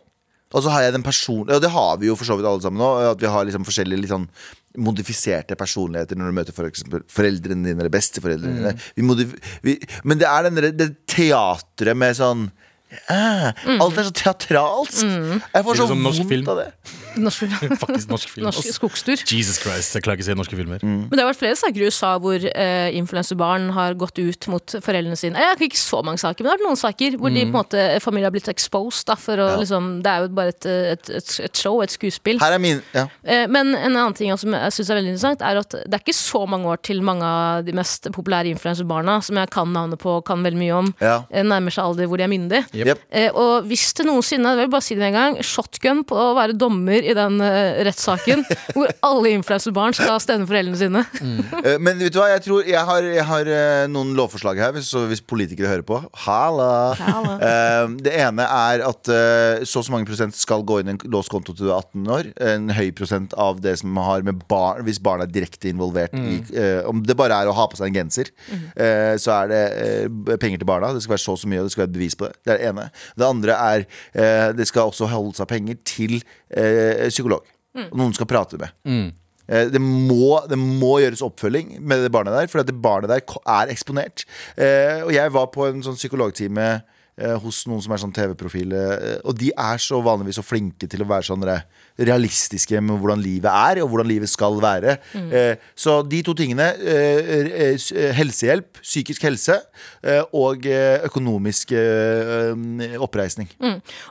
og så har jeg den personen Og det har vi jo for så vidt alle sammen nå. At vi har liksom forskjellige litt sånn modifiserte personligheter når du møter for eksempel foreldrene dine eller besteforeldrene dine. Vi men det er den derre- det teatret med sånn ah, Alt er så teatralsk. Jeg får så vondt av det. Norsk, *laughs* Faktisk norsk film. norsk skogstur. Jesus Christ, jeg klarer ikke å se norske filmer. Men det har vært flere saker i USA hvor eh, influenserbarn har gått ut mot foreldrene sine. Jeg har ikke så mange saker, men det har vært noen saker hvor de på en måte, familien har blitt exposed. Da, for å, liksom, det er jo bare et, et, et, et show, et skuespill. Her er min ja. Eh, Men en annen ting som jeg synes er veldig interessant, er at det er ikke så mange år til mange av de mest populære influenserbarna, som jeg kan navnet på og kan veldig mye om, Ja. eh, nærmer seg alder hvor de er myndige. Yep. Eh, og hvis det noensinne, jeg vil bare si det med en gang, shotgun på å være dommer i den uh, rettssaken, *laughs* hvor alle influenserbarn skal stemme foreldrene sine. Mm. Men vet du hva, jeg tror jeg har, jeg har eh, noen lovforslag her, hvis, hvis politikere hører på. Halla! Halla. *laughs* Eh, Det ene er at uh, så og så mange prosent skal gå inn i en låst konto til du er 18 år. En høy prosent av det som har med barn Hvis barn er direkte involvert i eh, Om det bare er å ha på seg en genser, eh, så er det eh, penger til barna. Det skal være så og så mye, og det skal være et bevis på det. Det er det ene. Det andre er eh, det skal også holde seg penger til eh, psykolog. Noen skal prate med. Eh, Det må, det må gjøres oppfølging med det barnet der, for at det barnet der er eksponert. Eh, og jeg var på en sånn psykologtime eh, hos noen som er sånn TV-profil, eh, og de er så vanligvis så flinke til å være sånn eh, realistiske med hvordan livet er, og hvordan livet skal være. Eh, så de to tingene, eh, eh, eh, helsehjelp, psykisk helse, eh, og eh, økonomisk eh, eh, oppreisning.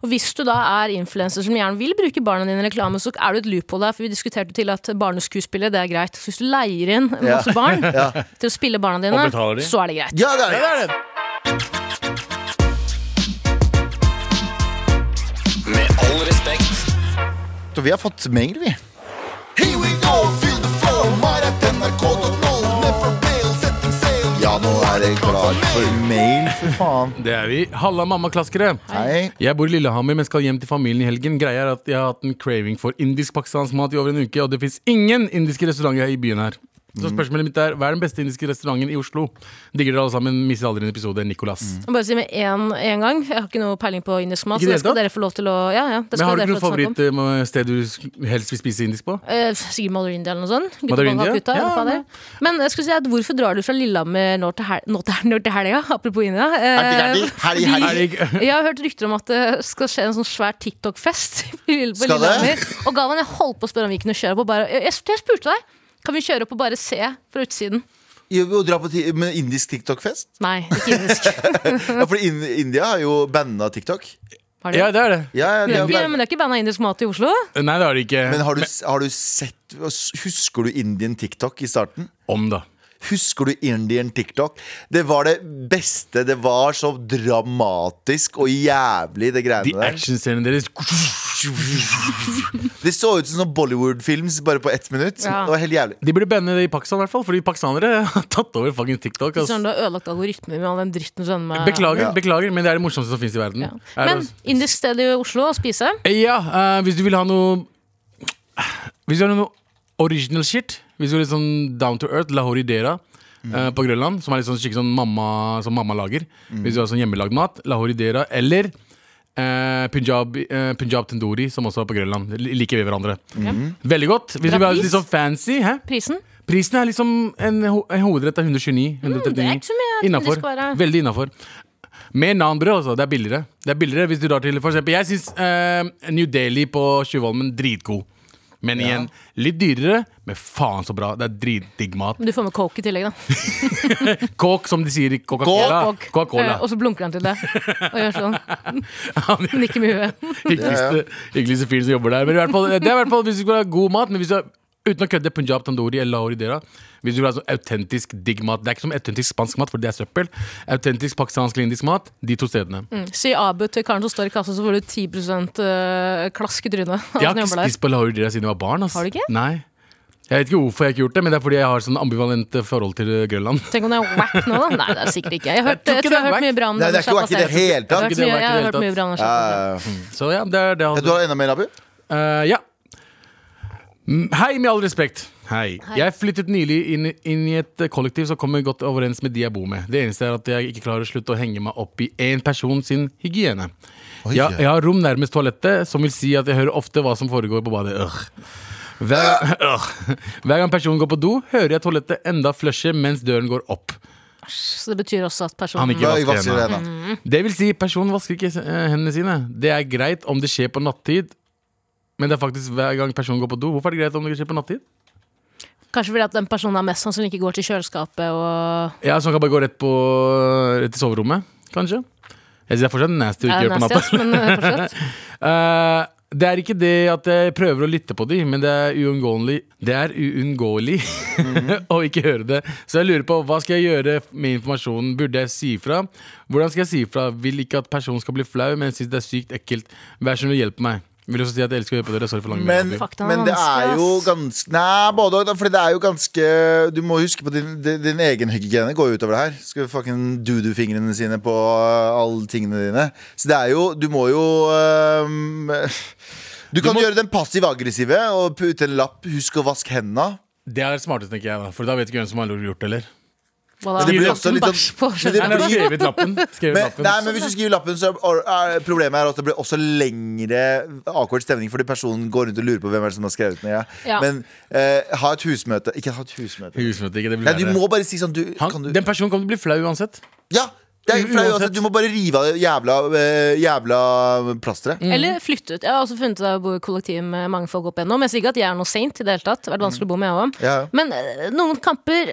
Og hvis du da er influenser som gjerne vil bruke barna dine i reklame, så er du et loophole der, for vi diskuterte til at barneskuespillet, det er greit. Så hvis du leier inn masse barn *laughs* til å spille barna dine, så er det greit. Ja, det er det! Med Så vi har fått mail, vi. Here we go, feel the flow, mar.nrk.no, never fail, setting sail. Ja, nå er det klart for mail, for faen. Det er vi. Halla, mamma-klaskere. Hei. Jeg bor i Lillehammer, men skal hjem til familien i helgen. Greia er at jeg har hatt en craving for indisk-pakistansk mat i over en uke, og det fins ingen indiske restauranter i byen her. Så spørsmålet mitt er, Hva er den beste indiske restauranten i Oslo? Digger dere alle sammen? Mister aldri en episode. Nicolas. Mm. Bare si med en, en gang. Jeg har ikke noe peiling på indisk mat. Ikke Så det det skal dere få lov til å Ja, ja. Det Men Har du ikke noe favorittsted du helst vil spise indisk på? Eh, sikkert Mother India eller noe sånt. Mother India? Calcutta, Ja, er. Men jeg skulle si at hvorfor drar du fra Lillehammer nå til, hel nå til, helga? *laughs* Apropos India. Eh. Helg. *laughs* Jeg har hørt rykter om at det skal skje en sånn svær TikTok-fest *laughs* på Skal det? Lillehammer. Og Galvan, jeg holdt på å spørre om vi kunne kjøre på. bare Jeg, jeg spurte deg. Kan vi kjøre opp og bare se fra utsiden? Jo, dra på med indisk TikTok-fest. Nei, ikke indisk. *laughs* Ja, for in India har jo banna TikTok. Ja, det er det. Ja, ja, de Det er ikke, men det er ikke banna indisk mat i Oslo? Nei, det har de ikke. men har du, har du sett Husker du Indian TikTok i starten? Om, da. Husker du Indian TikTok? Det var det beste. Det var så dramatisk og jævlig, det De greiene der. actionscenene deres Det så ut som sånn Bollywood-films bare på ett minutt. Ja. Det var helt jævlig. De burde banne det i Pakistan, i hvert fall fordi pakistanere har tatt over fucking TikTok. Altså. Sånn, du har ødelagt algoritmer med all den dritten du med... Beklager, Ja. beklager, men det er det morsomste som fins i verden. Ja. Men det- indisk sted i Oslo å spise. Ja, uh, hvis du vil ha noe Hvis du vil ha noe original shit Du vil litt sånn down to earth, lahori dera eh, på Grønland, som er litt sånn skikkelig sånn mamma, som mamma lager. Hvis du har sånn hjemmelagd mat, lahori dera, eller eh, Punjab, eh, Punjab tandoori, som også er på Grønland. Li- Liker vi hverandre. Veldig godt. Hvis du vil ha litt sånn fancy, hæ? Prisen? Prisen er liksom en, ho- en hovedrett av 129. 139. Mm, det er ikke så mye jeg det Innafor. Veldig innafor. Med nanbrød, altså. Det er billigere. Det er billigere hvis du drar til For eksempel, jeg syns eh, New Delhi på Tjuvholmen dritgod. Men igjen, litt dyrere, men faen så bra. Det er dritdigg mat. Men du får med coke i tillegg, da. *laughs* Coke, som de sier i Coca-Cola. Coke. Coca-Cola. Eh, og så blunker han til det. Og gjør sånn. *laughs* Han Nikker med huet. *laughs* hyggeligste, hyggeligste fyren som jobber der. Men i hvert fall, det er i hvert fall hvis du skal ha god mat. Men hvis du har, uten å kødde Punjab tandoori eller lahori dera Hvis du vil ha sånn autentisk digg mat Det er ikke som autentisk spansk mat, for det er søppel. Autentisk pakistansk eller indisk mat, de to stedene. Mm. Si Abu til karen som står i kassa, så får du 10 øh, klask i trynet. Jeg har ikke spist på lahori siden jeg var barn. ass. Har du ikke? Nei. Jeg vet ikke hvorfor jeg ikke har gjort det, men det er fordi jeg har sånn ambivalent eh, forhold til eh, Grønland. Tenk om det er wack nå, da? Nei, det er sikkert ikke. Jeg har hørt, Jeg jeg tror jeg har er hørt mye bra om Nei, det er ikke wack i det hele tatt. jeg har hørt mye bra om ja. Så ja, det er det. Du har enda mer, Abu? Uh, ja. Mm, Hei, med all respekt. Hei. Jeg flyttet nylig inn, inn i et kollektiv som kommer godt overens med de jeg bor med. Det eneste er at jeg ikke klarer å slutte å henge meg opp i én person sin hygiene. Ja. jeg har rom nærmest toalettet, som vil si at jeg hører ofte hva som foregår på badet. Ugh. Hver, ugh. Hver gang personen går på do, hører jeg toalettet enda flushe mens døren går opp. Så det betyr også at personen Han ikke vasker jeg hendene. hendene. Det vil si, personen vasker ikke eh, hendene sine. Det er greit om det skjer på nattid, men det er faktisk hver gang personen går på do. Hvorfor er det greit om det skjer på nattid? Kanskje fordi at den personen er mest sannsynlig ikke går til kjøleskapet og Ja, Så han kan bare gå rett, på, rett til soverommet, kanskje? Jeg synes det er fortsatt nasty å ikke gjøre på natta. Yes, men eh. *laughs* Eh, det er ikke det at jeg prøver å lytte på dem, men det er uunngåelig Det er uunngåelig *laughs* å ikke høre det. Så jeg lurer på hva skal jeg gjøre med informasjonen? Burde jeg si ifra? Hvordan skal jeg si ifra? Vil ikke at personen skal bli flau, men synes det er sykt ekkelt. Vær så snill, hjelp meg. Vil også si at jeg elsker å høre på dere. Sorry for lang Men. Er men det er vanskelig, jo ass. ganske Nei, både og. For det er jo ganske Du må huske på din, din, din egen hygiene går jo utover det her. Skal fucking dudu-fingrene sine på uh, alle tingene dine. Så det er jo Du må jo *laughs* um, Du kan må- gjøre den passiv-aggressive og putte en lapp 'husk å vaske hendene'. Det er det smarteste, tenker jeg. da For da vet ikke hvem som har gjort det, eller? Da? Men det blir også litt *laughs* sånn- men det Nei, nei, blir- skrevet lappen. Skrevet Men, lappen. nei, men hvis du skriver lappen, så er, er problemet er at det blir også lengre awkward stemning fordi personen går rundt og lurer på hvem er det som har skrevet den. Ja. Ja. Men eh, ha et husmøte. Ikke ha et husmøte. Husmøte, ikke det blir Nei, du må bare si sånn du, Han, kan du, Den personen kommer til å bli flau uansett. Ja! Det er flau Uansett. Du må bare rive av det jævla, eh, jævla plasteret. Eller flytte ut. Jeg har også funnet ut bo jeg bor i kollektiv med mange folk opp igjennom. Jeg sier ikke at jeg er noe saint i det hele tatt. Det har vært vanskelig å bo med, jeg òg. Ja. Men eh, noen kamper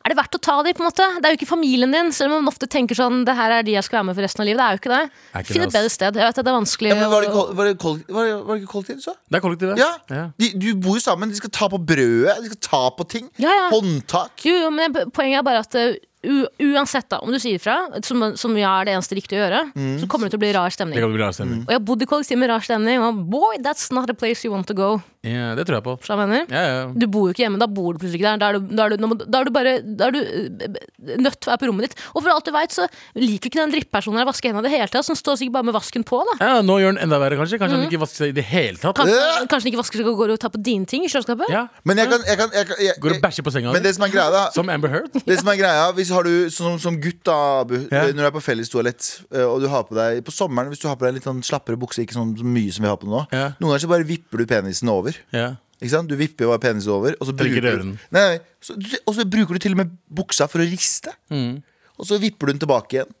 er det verdt å ta de, på en måte? Det er jo ikke familien din, selv om man ofte tenker sånn Det her er de jeg skal være med for resten av livet. Det er jo ikke det. Ikke Finn et bedre sted. Jeg vet at det er vanskelig Ja, men var det, kol- var det, kol- var det, var det ikke kollektiv du sa? Det er kollektivet. Ja. Ja. De, du bor jo sammen. De skal ta på brødet. De skal ta på ting. Ja, ja. Håndtak. Jo, jo, men poenget er bare at uh, u uansett da, om du sier ifra, som, som ja er det eneste riktige å gjøre, så kommer det til å bli rar Det stemning. kan bli rar stemning. Og jeg har bodd i kollektiv med rar stemning, og boy, that's not a place you want to go. Ja, det tror jeg på. Du jeg mener? Ja, ja. Du bor jo ikke hjemme, da bor du plutselig ikke der. Da er du, da er du, du- da er du bare da er du øh, nødt til å være på rommet ditt. Og for alt du veit, så liker ikke den drittpersonen her å vaske hendene i det hele tatt. Så han står sikkert bare med vasken på, da. ja, Nå gjør den enda verre, kanskje. Kanskje han ikke vasker seg i det hele tatt. Kanskje, kanskje han ikke vasker seg og går og tar på dine ting i kjøleskapet? Ja, Men jeg kan, jeg kan, jeg kan jeg, Går og bæsjer på senga Men det som er greia, da Som Amber Heard. Det som er greia, hvis har du som, som gutt da, Abu, Ja. når du er på fellestoalett eh, og du har på deg på sommeren Hvis du har på deg litt sånn slappere bukse, ikke sånn så mye som vi har på nå, noen ganger så bare vipper du penisen over. Ja. Ikke sant? Du vipper bare penisen over, og så bruker, du, nei, nei, så, og så bruker du til og med buksa for å riste. Mm. Og så vipper du den tilbake igjen.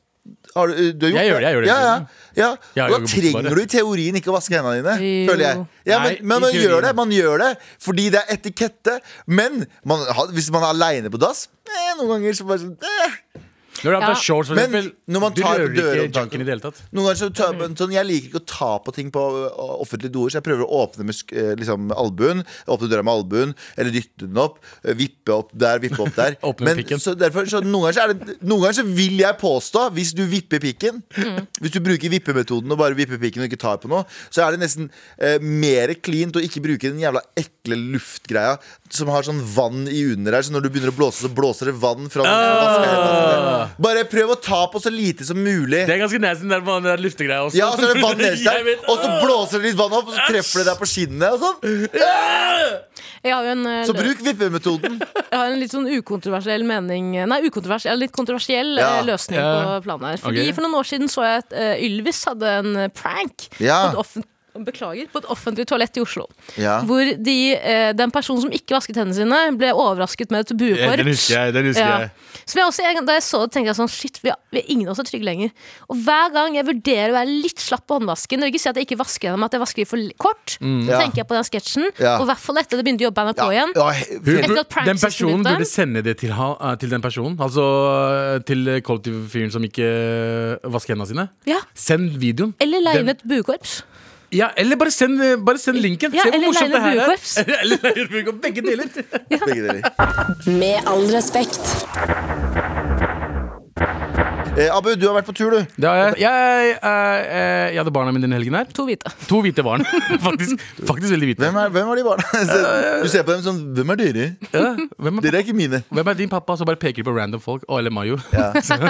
Har du, du har gjort Jeg gjør det, jeg gjør det Ja, ja, ja. Og da trenger du i teorien ikke å vaske hendene dine. Jo. Føler jeg. Ja, men, Nei, men man gjør det man gjør det fordi det er etikette. Men man, hvis man er aleine på dass eh, Noen ganger så bare sånn eh, Når du er på Ja. shorts, for Men eksempel, når man du tar rører ikke dørhåndtaket- junken i det hele tatt. Noen ganger så tar, men sånn, Jeg liker ikke å ta på ting på ø, offentlige doer, så jeg prøver å åpne med sk- eh, liksom, albuen. Åpne døra med albuen, eller dytte den opp. eh, Vippe opp der, vippe opp der. *laughs* Åpne men pikken. så derfor, så noen, ganger så er det, noen ganger så vil jeg påstå, hvis du vipper pikken Hvis du bruker vippemetoden og bare vipper pikken og ikke tar på noe, så er det nesten eh, mer cleant å ikke bruke den jævla ekle luftgreia som har sånn vann i under her, så når du begynner å blåse, så blåser det vann fra den vaskehendene. Bare prøv å ta på så lite som mulig. Det er ganske nasty den der luftegreia også. Ja, og så er det vann nederst der, *laughs* og så blåser det litt vann opp, og så treffer det deg på skinnet. Og sånn Jeg har jo en, eh, Så bruk vippemetoden. jeg har en litt sånn ukontroversiell mening Nei, ukontroversiell, litt kontroversiell Ja. eh, løsning på planen her. Fordi okay. For noen år siden så jeg at eh, Ylvis hadde en prank Ja. på, et offent Beklager, på et offentlig toalett i Oslo. Ja. Hvor de, eh, den personen som ikke vasket hendene sine, ble overrasket med et buekorps. Den husker jeg. Den husker Ja. jeg. Som jeg også, da jeg så det, tenkte jeg sånn Shit, vi, har, vi er ingen av oss er trygge lenger. Og hver gang jeg vurderer å være litt slapp på håndvasken, og ikke si at jeg ikke vasker gjennom, at jeg vasker for kort, kort, så Ja. tenker jeg på den sketsjen. Ja. Og i hvert fall etter det begynte å jobbe på NRK Ja, igjen. ja, Etter at den personen begynte. burde sende det til, ha, eh, til den personen. Altså eh, til kollektivfyren som ikke vasker hendene sine. Ja. Send videoen. Eller leie inn et buekorps. Ja, eller bare send, bare send linken. Ja, Se hvor eller morsomt det her er. *laughs* eller leie et buekorps. Begge deler. begge deler. Med all respekt. Eh, Abu, du har vært på tur, du. Det har jeg. Jeg, eh, eh, jeg hadde barna mine denne helgen her. To hvite. To hvite barn. *laughs* faktisk, faktisk veldig hvite. Hvem er, hvem er de barna? *laughs* Du ser på dem sånn Hvem er dere? Ja, hvem, er, Dere er ikke mine. hvem er din pappa? som bare peker på random folk. Å, eller Mayo.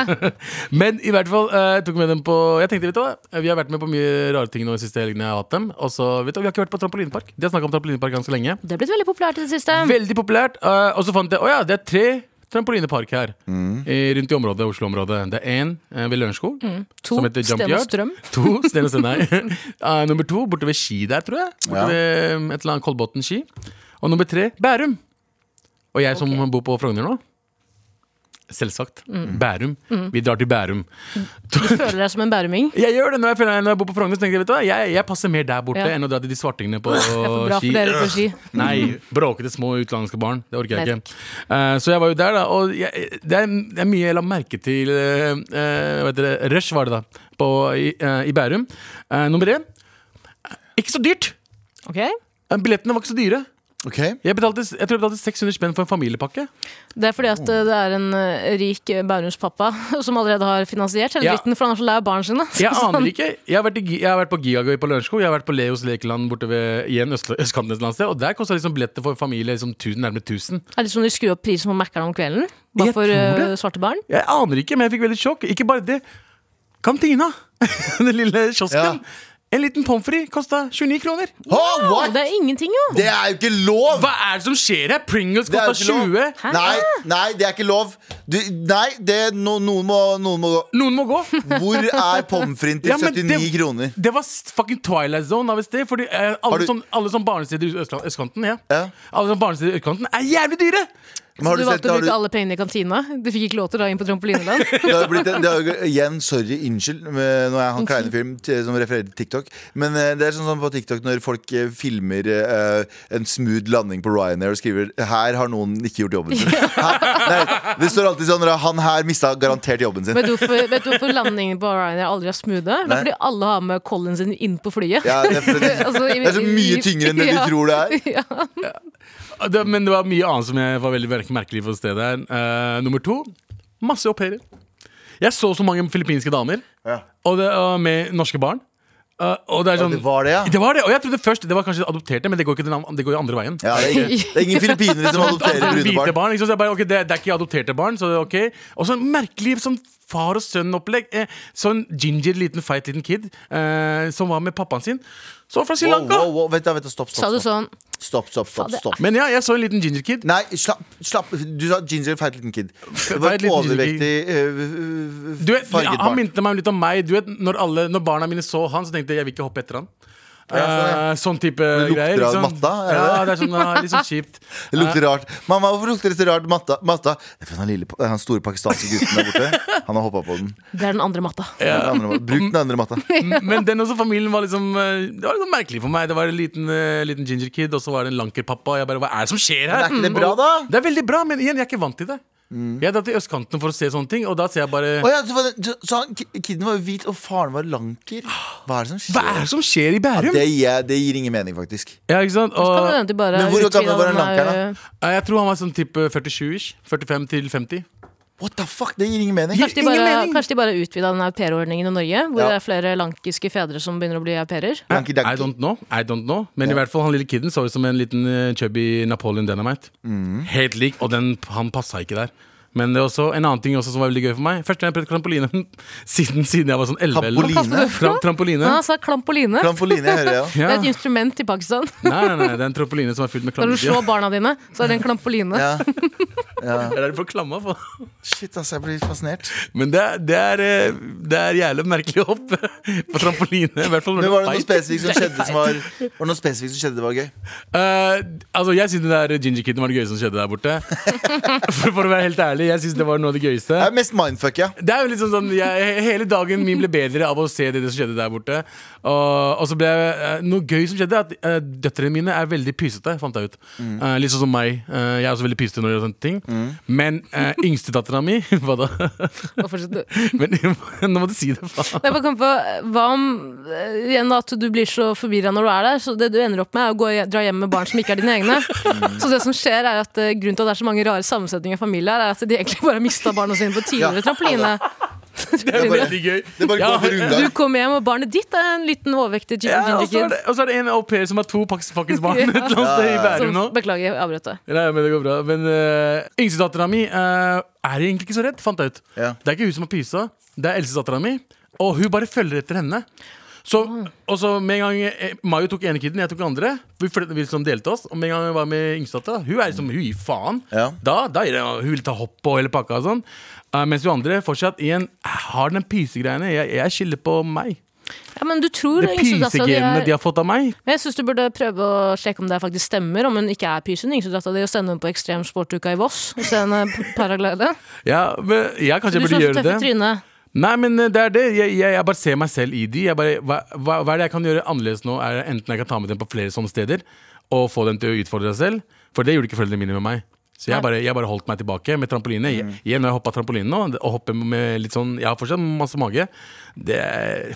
*laughs* Men i hvert fall, eh, jeg tok med dem på Jeg tenkte, vet du hva Vi har vært med på mye rare ting nå de siste helgene jeg har hatt dem. Og så, vet du, Vi har ikke vært på trampolinepark. De har snakka om trampolinepark ganske lenge. Det er blitt veldig populært i det siste. Veldig populært. eh, og så fant jeg å ja, det er tre trampolinepark her Mm. i, rundt i området, Oslo-området. Det er én ved Lørenskog, Mm. To som heter Jump Sten og Strøm. *laughs* To, Sten og Strøm, nei. uh, *laughs* nummer to borte ved Ski der, tror jeg. Borte Ja. ved um, et eller annet Kolbotn ski. Og nummer tre Bærum. Og jeg som bor på Frogner nå. Selvsagt. Mm. Bærum. Vi drar til Bærum. Du føler deg som en bæruming. *laughs* Jeg gjør det når jeg, føler, når jeg bor på Frogner. Tenker jeg, vet du jeg, jeg passer mer der borte Ja. enn å dra til de svartingene på ski. på ski. *laughs* Nei, bråkete små utenlandske barn. Det orker jeg Nei, ikke. Uh, så jeg var jo der, da. Og jeg, det, er, det er mye jeg la merke til. Uh, vet dere. Rush var det, da. På, i, uh, I Bærum. Eh, nummer én ikke så dyrt! Ok? Eh, Billettene var ikke så dyre. Ok Jeg, betalte, jeg tror jeg betalte 600 spenn for en familiepakke. Det er fordi at eh, det er en eh, rik eh, Bærumspappa *laughs* som allerede har finansiert hele Ja. dritten, for han er så lei av barna sine. *laughs* Jeg aner ikke. Jeg har vært, i, jeg har vært på Giagøy på Lørenskog. Jeg har vært på Leos lekeland borte ved igjen øst, østkanten et eller annet sted. Og der kosta liksom billetter for familie liksom tusen, nærmere 1000. Er det sånn de skrur opp prisen på Mækkern om kvelden? Bare Jeg for svarte barn? Jeg aner ikke, men jeg fikk veldig sjokk. Ikke bare det. Kantina! *laughs* Den lille kiosken. Ja. En liten pommes frites kosta 29 kroner. Oh, what? Det er ingenting, jo! Det er jo ikke lov! Hva er det som skjer her? Pringles Det kosta ikke lov. 20. Nei, nei, det er ikke lov. Du, nei, det, no, noen, må, noen må gå. Noen må gå. Hvor er pommes frites til *laughs* Ja, 79 det- kroner? Det var fucking Twilight Zone av et sted. Fordi eh, alle, du- sånn, alle sånn barnesteder i østkanten ja. Ja. Alle sånn barnesteder i østkanten er jævlig dyre! Så du du sett, valgte å bruke du, alle pengene i kantina? Du fikk ikke lov til å dra inn på trampolineland? *laughs* det har jo blitt en, det har igjen, sorry, unnskyld Når Nå er jeg han kleine film som refererer til TikTok. Men eh, det er sånn som på TikTok når folk eh, filmer uh, en smooth landing på Ryanair og skriver 'Her har noen ikke gjort jobben sin'. *laughs* *laughs* Nei, det står alltid sånn 'Han her mista garantert jobben sin'. Vet du hvorfor, vet landingen på Ryanair aldri er smoothe? Det er fordi alle har med Colin sin inn på flyet. Ja, det, er Altså, det er så mye tyngre enn det du tror det er. Ja. Det, men det var mye annet som jeg var veldig merkelig på stedet her. Eh, nummer to masse au pairer. Jeg så så mange filippinske damer Ja. og det, uh, med norske barn. Uh, og det er Ja, sånn det var det, ja. Det var det, og jeg trodde først det var kanskje adopterte, men det går ikke den, det går jo andre veien. Ja, det, er ingen, det er ingen filippinere som *laughs* adopterer brune barn. barn. liksom. Så jeg bare, ok, det, det er ikke adopterte barn. Så det er ok Og så merkelig sånn far og sønn-opplegg. Eh, sånn ginger, liten, feit liten kid eh, som var med pappaen sin. Så fra Sri Lanka. wow, wow. Vent, da, vent, stopp, stopp, Sa du stopp, stopp. sånn Stopp, stopp, stopp, stopp. Men ja, jeg så en liten ginger kid. Nei, slapp, slapp. Du sa ginger, feit liten kid. Det var et overvektig uh, Du vet, han barn. minte meg litt om meg. Du vet, når, alle, når barna mine så han, så tenkte jeg jeg vil ikke hoppe etter han. Ja, sånn, ja. Eh, type lukter greier. av liksom. matta, er det Ja, det? er sånn, litt sånn kjipt. *laughs* Det lukter rart. Mamma, hvorfor lukter det så rart matta? matta? Det er fordi han, lille, han store pakistanske gutten der borte *laughs* Han har hoppa på den. Det er den andre matta. Den andre. Bruk den andre matta. *laughs* Men den også familien var liksom eh, Det var liksom merkelig for meg. Det var en liten, eh, liten ginger kid, og så var det en lankerpappa. Og jeg bare, hva er det som skjer Men her? er ikke det bra, da? Det er veldig bra, men igjen, jeg er ikke vant til det. Jeg drar til østkanten for å se sånne ting, og da ser jeg bare oh, ja, så, så, så han, Kiden var jo hvit, og faren var lanker. Hva er det som skjer? Hva er det som skjer i Bærum? Det, gir, det gir ingen mening, faktisk. Ja, ikke sant? Og, Men hvor gammel var han lanker, lankeren, der- eh, jeg tror han var sånn type 47-ish. 45 til 50. What the fuck? Det gir ingen mening. Kanskje de bare, mening. kanskje de bare utvida den aupairordningen i Norge, hvor Ja. det er flere lankiske fedre som begynner å bli au pairer. I don't know. I don't know Men i hvert fall han lille kiden så ut som en liten eh, chubby Napoleon Dynamite. Mm. Helt lik, og den, han passa ikke der. Men det er også en annen ting også som var veldig gøy for meg. Første gang jeg prøvde trampoline *laughs* siden, siden jeg var sånn 11 eller noe. Trampoline? Tra trampoline. Ja, altså klampoline. Klampoline jeg hører jeg. Ja. *laughs* Det er et instrument i Pakistan. *laughs* Nei, nei, nei, det er en trampoline som er fylt med Når du klamydia. slår barna dine, så er det en klampoline. Ja. Det er det du får klamma på. Shit, altså, jeg blir fascinert. Men det er, det er, eh, det er jævlig merkelig å hoppe på trampoline. I hvert fall når Men var det noe spesifikt som skjedde som var Var det noe spesifikt som skjedde det var gøy? Uh, altså, jeg syns det der Ginger Kitten var det gøyeste som skjedde der borte. For, for å være helt ærlig, jeg syns det var noe av det gøyeste. Det er mest mindfuck, ja. Det er jo litt sånn, sånn jeg, Hele dagen min ble bedre av å se det, det som skjedde der borte. Og, og så ble jeg, eh, Noe gøy som skjedde, at uh, døtrene mine er veldig pysete, fant jeg ut. Eh, litt sånn som meg. Uh, jeg er også veldig pysete når det gjør sånne ting. Men uh, yngstedattera mi *laughs* Hva da? Men *laughs* nå må du si det, faen. Jeg bare kom på, Hva om igjen at du blir så forvirra når du er der? Så det du ender opp med, er å gå, dra hjem med barn som ikke er dine egne. Så det som skjer er at Grunnen til at det er så mange rare sammensetninger i familier, er at de egentlig bare har mista barna sine på tidligere Ja. trampoline. *laughs* Det er veldig gøy. Det bare Ja, Du kom kommer hjem, og barnet ditt er en liten overvektig gi- Ja, og ginger så er det, og så er det en au pair som har to pakkis- pakkisbarn *laughs* et eller annet sted i Bærum nå. Beklager, jeg avbrøt deg. Nei, men det går bra. Men uh, yngstedattera mi uh, er egentlig ikke så redd, fant jeg ut. Ja. Det er ikke hun som har pysa, det er eldstedattera mi. Og hun bare følger etter henne. Så, og så med en gang eh, Mayo tok ene kiden, jeg tok andre. Vi, vi liksom delte oss Og med en gang jeg var med yngstedattera, hun er liksom, hun gir faen. Ja. Da, da gir det, Hun vil ta hopp på hele pakka og sånn. Uh, mens hun andre fortsatt igjen har den pysegreiene. Jeg, jeg skylder på meg. Ja, men du tror Det di pysegenene er de har fått av meg. Men jeg syns du burde prøve å sjekke om det faktisk stemmer, om hun ikke er pysen. Yngstedattera di, og sende henne på ekstremsportuka i Voss og se henne paraglide. Ja, men jeg kanskje Du burde som så gjøre det. Nei, men eh, det er det. Jeg, jeg, jeg bare ser meg selv i de. Jeg bare, hva, hva, hva er det jeg kan gjøre annerledes nå? Er det Enten jeg kan ta med dem på flere sånne steder og få dem til å utfordre seg selv. For det gjorde ikke foreldrene mine med meg. Så jeg bare, jeg bare holdt meg tilbake med trampoline. Jeg- Igjen når jeg hoppa trampoline nå, og hopper med litt sånn Jeg har fortsatt masse mage. Det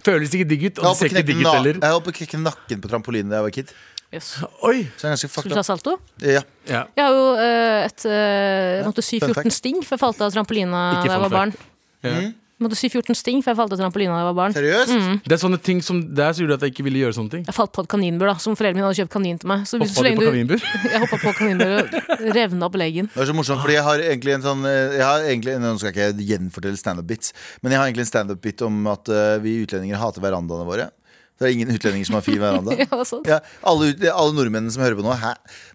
føles ikke digg ut, Jeg og det ser ikke digg ut heller. jeg holdt på å knekke nakken på trampolinen da jeg var kid. Yes. Oi! Jeg fucked du ta salto? Ja. Ja. Jeg har jo eh, et eh, Jeg måtte sy fun 14 sting før jeg falt av trampolina da jeg var barn. Ja. Jeg måtte sy 14 sting for jeg falt av trampolina da jeg var barn. Seriøst? Mm. Det er sånne ting som Der som gjorde at jeg ikke ville gjøre sånne ting. Jeg falt på et kaninbur, da, som foreldrene mine hadde kjøpt kanin til meg. Så, Hoppa så du lenge på kaninbur? *laughs* jeg hoppa på kaninbur og revna opp leggen. Det er så morsomt, fordi jeg har egentlig en sånn eh, jeg har egentlig, Nå skal jeg ikke gjenfortelle standup-bits, men jeg har egentlig en standup-bit om at eh, vi utlendinger hater verandaene våre. Det er ingen utlendinger som har fin veranda. *laughs* Ja, er alle, alle nordmennene som hører på nå, hæ?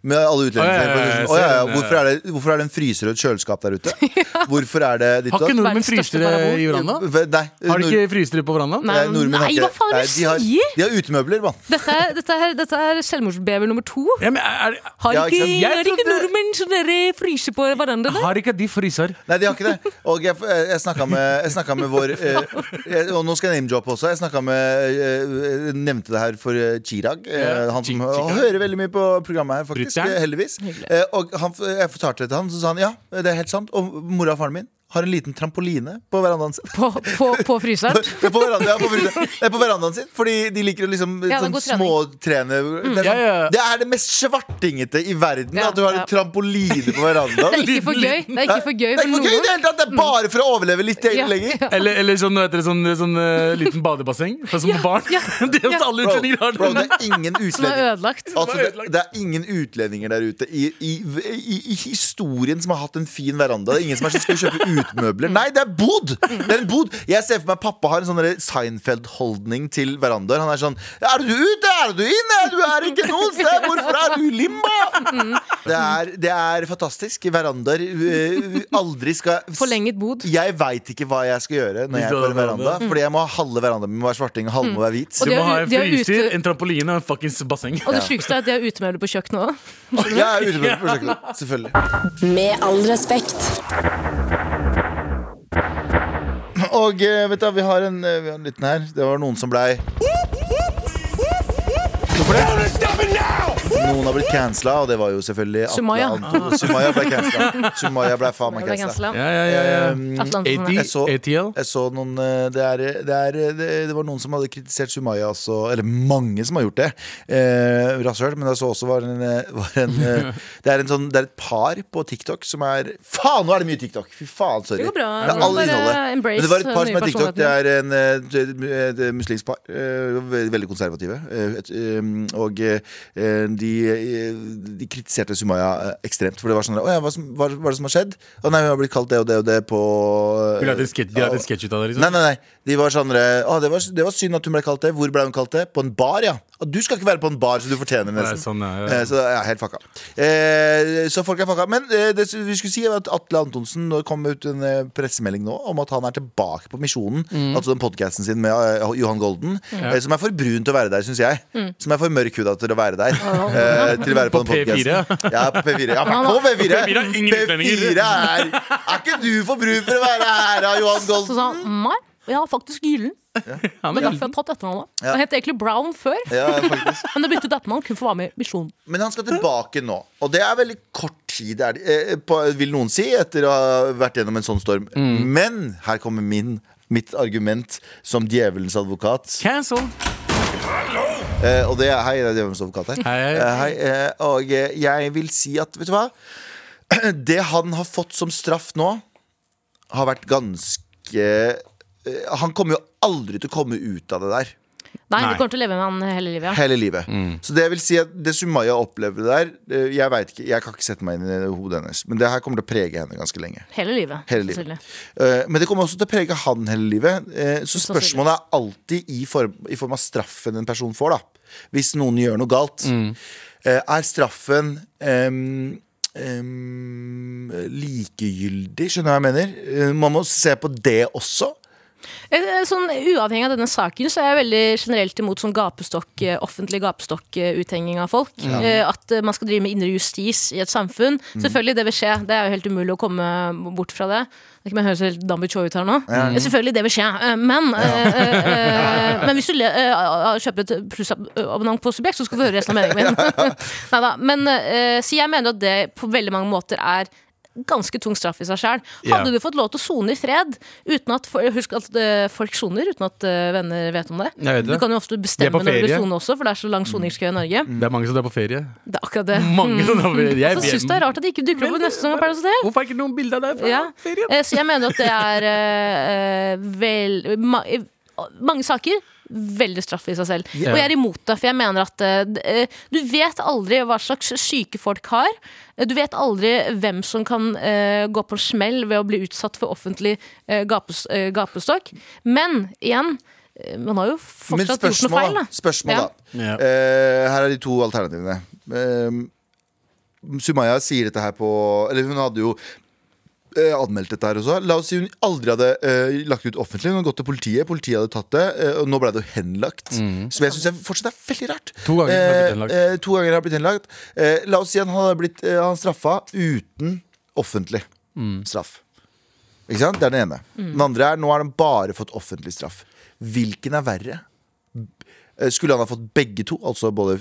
Med alle ja, ja, hvorfor, er det, hvorfor er det en fryser og et kjøleskap der ute? *laughs* Hvorfor er det ditt Har ikke nordmenn frysere i veranda? Nei, Har de ikke frysere på veranda? Nei, nei, nei, hva faen er Nei, de har, sier? de har utemøbler, mann. Dette er, dette er, dette er selvmordsbever nummer to. Ja, men er, er, Har Ja, ikke, ikke sant? Ikke nordmenn som dere fryser på verandaene? har ikke de fryser? Nei, de har ikke det. Og jeg, jeg snakka med, med vår eh, jeg, Og nå skal jeg name-droppe også. Jeg snakket med eh, nevnte det her for eh, Chirag. eh, Ja, han som Chirag. hører veldig mye på programmet her, faktisk. Eh, Heldigvis. Hyggelig. og han, jeg fortalte det til han, så sa han ja, det er helt sant. Og mora og faren min har en liten trampoline på verandaen sin. På, på, på fryseren? *laughs* Det er på, verandaen, ja, på, er på verandaen sin, fordi de liker å liksom Ja, sånn småtrene. Mm. Det, Ja, sånn, ja. det er det mest svartingete i verden Ja, at du har ja. en trampoline på verandaen. Det er ikke for gøy. Det er ikke for gøy Det er for ikke for gøy det er, hele! Det er bare for å overleve litt Ja, lenger. ja. Eller, eller sånn, heter det, sånn, sånn uh, liten badebasseng for som Ja, barn. ja, *laughs* det er ja. alle utlendinger har bro, det. er ingen *laughs* Som er utlendinger ødelagt. Altså, det, det er ingen utlendinger der ute i, i, i, i historien som har hatt en fin veranda. Det er ingen som er som skal kjøpe utmøbler. Nei, det er bod! Det er en bod Jeg ser for meg pappa har en sånn Seinfeld-holdning til verandaer. Han er sånn Er du ute? Er du inne? Du er ikke noe sted! Hvorfor er du limba? Det er, det er fantastisk. Verandaer uh, aldri skal Forlenget bod. Jeg veit ikke hva jeg skal gjøre når jeg får en veranda. Fordi jeg må ha halve verandaen min må være svarting og halve må være hvit. Du må er ha en er fryser, en trampoline og en fuckings basseng. Og det sjukeste er at de har utemøbler på kjøkkenet òg. Jeg er ute på prosjektet. Selvfølgelig. Med all respekt. Og eh, vet du, vi har en, eh, vi har en liten her. Det var noen som blei noen har blitt cancela, og det var jo selvfølgelig Sumaya. Anton- Sumaya ble cancela. *laughs* Sumaya ble faen meg cancella cancela. Ja, ja, ja, ja. Um. Jeg så- ATL. Jeg så noen eh, det, er, det, er, det, det var noen som hadde kritisert Sumaya også, eller mange som har gjort det. Eh, Rasshøl. Men jeg så også var en, eh, var en eh, *laughs* det, er en sånn, det er et par på TikTok som er Faen, nå er det mye TikTok! Fy faen, sorry. Det går bra. Det er all innholdet. Men det var et par som er TikTok. Det er en, et, et muslimsk par. veldig konservative. et, og de, de kritiserte Sumaya eh, ekstremt. For det var sånn Å ja, hva, som, hva, hva er det som har skjedd? Å nei, hun har blitt kalt det og det og det på De lagde en sketsj- de lagde en sketsj ut av det, liksom. Nei, nei, nei. De var sånn Å, det var, det var synd at hun ble kalt det. Hvor ble hun kalt det? På en bar, ja. Og du skal ikke være på en bar, så du fortjener det Nei, nesten. sånn, ja, ja. Eh, Så ja, helt fucka. Eh, så folk er fucka. Men eh, det vi skulle si var at Atle Antonsen kom ut en eh, pressemelding nå om at han er tilbake på Misjonen. Mm. Altså den podkasten sin med eh, Johan Golden. eh, som er for brun til å være der, syns jeg. Som er for mørkhuda til å være der. eh, til å være på, På den P4. Ja, på P4. Ja, men på P4! P4 er ingen utlendinger. Er Er ikke du for brun for å være her, Johan Johan Så sa han nei, jeg har faktisk gyllen. Han Det er er derfor jeg har tatt etternavnet. Ja. Han het egentlig Brown før, Ja, faktisk men det byttet etternavn kun for å være med i Misjonen. Men han skal tilbake nå, og det er veldig kort tid, er det, eh, på, vil noen si, etter å ha vært gjennom en sånn storm. Men her kommer min, mitt argument som djevelens advokat. Cancel. Eh, og det er Hei, det er djevelens advokat her. Hei, hei. Eh, hei, eh, og eh, jeg vil si at, vet du hva? *clears throat* Det han har fått som straff nå, har vært ganske eh, Han kommer jo aldri til å komme ut av det der. Nei, Nei. du kommer til å leve med han hele livet. Ja. Hele livet. Så det vil si at det Sumaya opplevde der eh, Jeg vet ikke, jeg kan ikke sette meg inn i hodet hennes, men det her kommer til å prege henne ganske lenge. Hele livet. Hele livet. Eh, Men det kommer også til å prege han hele livet. Uh, Så spørsmålet er alltid i form, i form av straffen en person får, da. Hvis noen gjør noe galt. Eh, Er straffen um, um, likegyldig? Skjønner du hva jeg mener? Man må se på det også. Eh, Sånn, uavhengig av denne saken så er jeg veldig generelt imot sånn gapestokk, eh, offentlig gapestokk-uthenging av folk. Ja. At eh, man skal drive med indre justis i et samfunn. Selvfølgelig, det vil skje. Det er jo helt umulig å komme bort fra det. Det jeg høres helt Dambi Choi ut her nå. Eh, Selvfølgelig, det vil skje. Eh, Men, eh, eh, eh, *laughs* men hvis du eh, kjøper et plussabonnement på Subjekt, så skal du høre resten av meningen min. *laughs* Neida, Men eh, så jeg mener at det på veldig mange måter er ganske tung straff i seg sjøl. Hadde Ja. du fått lov til å sone i fred uten at Husk at eh, folk soner uten at eh, venner vet om det. Vet Du kan jo ofte er bestemme når du vil ferie. sone også, for det er så lang soningskø i Norge. Det er mange som drar på ferie. Det er akkurat det. Mange som drar på ferie. Jeg syns det er rart at det ikke dukker opp i neste sesong av Paradise Hotel. Hvorfor er ikke noen bilder av deg fra Ja. ferien? Eh, Så jeg mener at det er uh, vel ma Mange saker veldig straff i seg selv. Og jeg er imot det, for jeg mener at uh, du vet aldri hva slags syke folk har. Eh, Du vet aldri hvem som kan uh, gå på en smell ved å bli utsatt for offentlig uh, gapes, gapestokk. Men igjen, man har jo fortsatt gjort noe feil, da. Spørsmål, Ja. da. Eh, her er de to alternativene. Eh, Sumaya sier dette her på Eller hun hadde jo anmeldt dette her også. La oss si hun aldri hadde eh, lagt ut offentlig. Hun hadde gått til politiet, politiet hadde tatt det, eh, og nå ble det jo henlagt. Som jeg syns fortsatt er veldig rart. To ganger har blitt henlagt. Eh, eh, to ganger har blitt henlagt. Eh, la oss si han hadde blitt eh, han straffa uten offentlig straff. Ikke sant? Det er den ene. Den andre er nå har han bare fått offentlig straff. Hvilken er verre? Eh, Skulle han ha fått begge to, altså både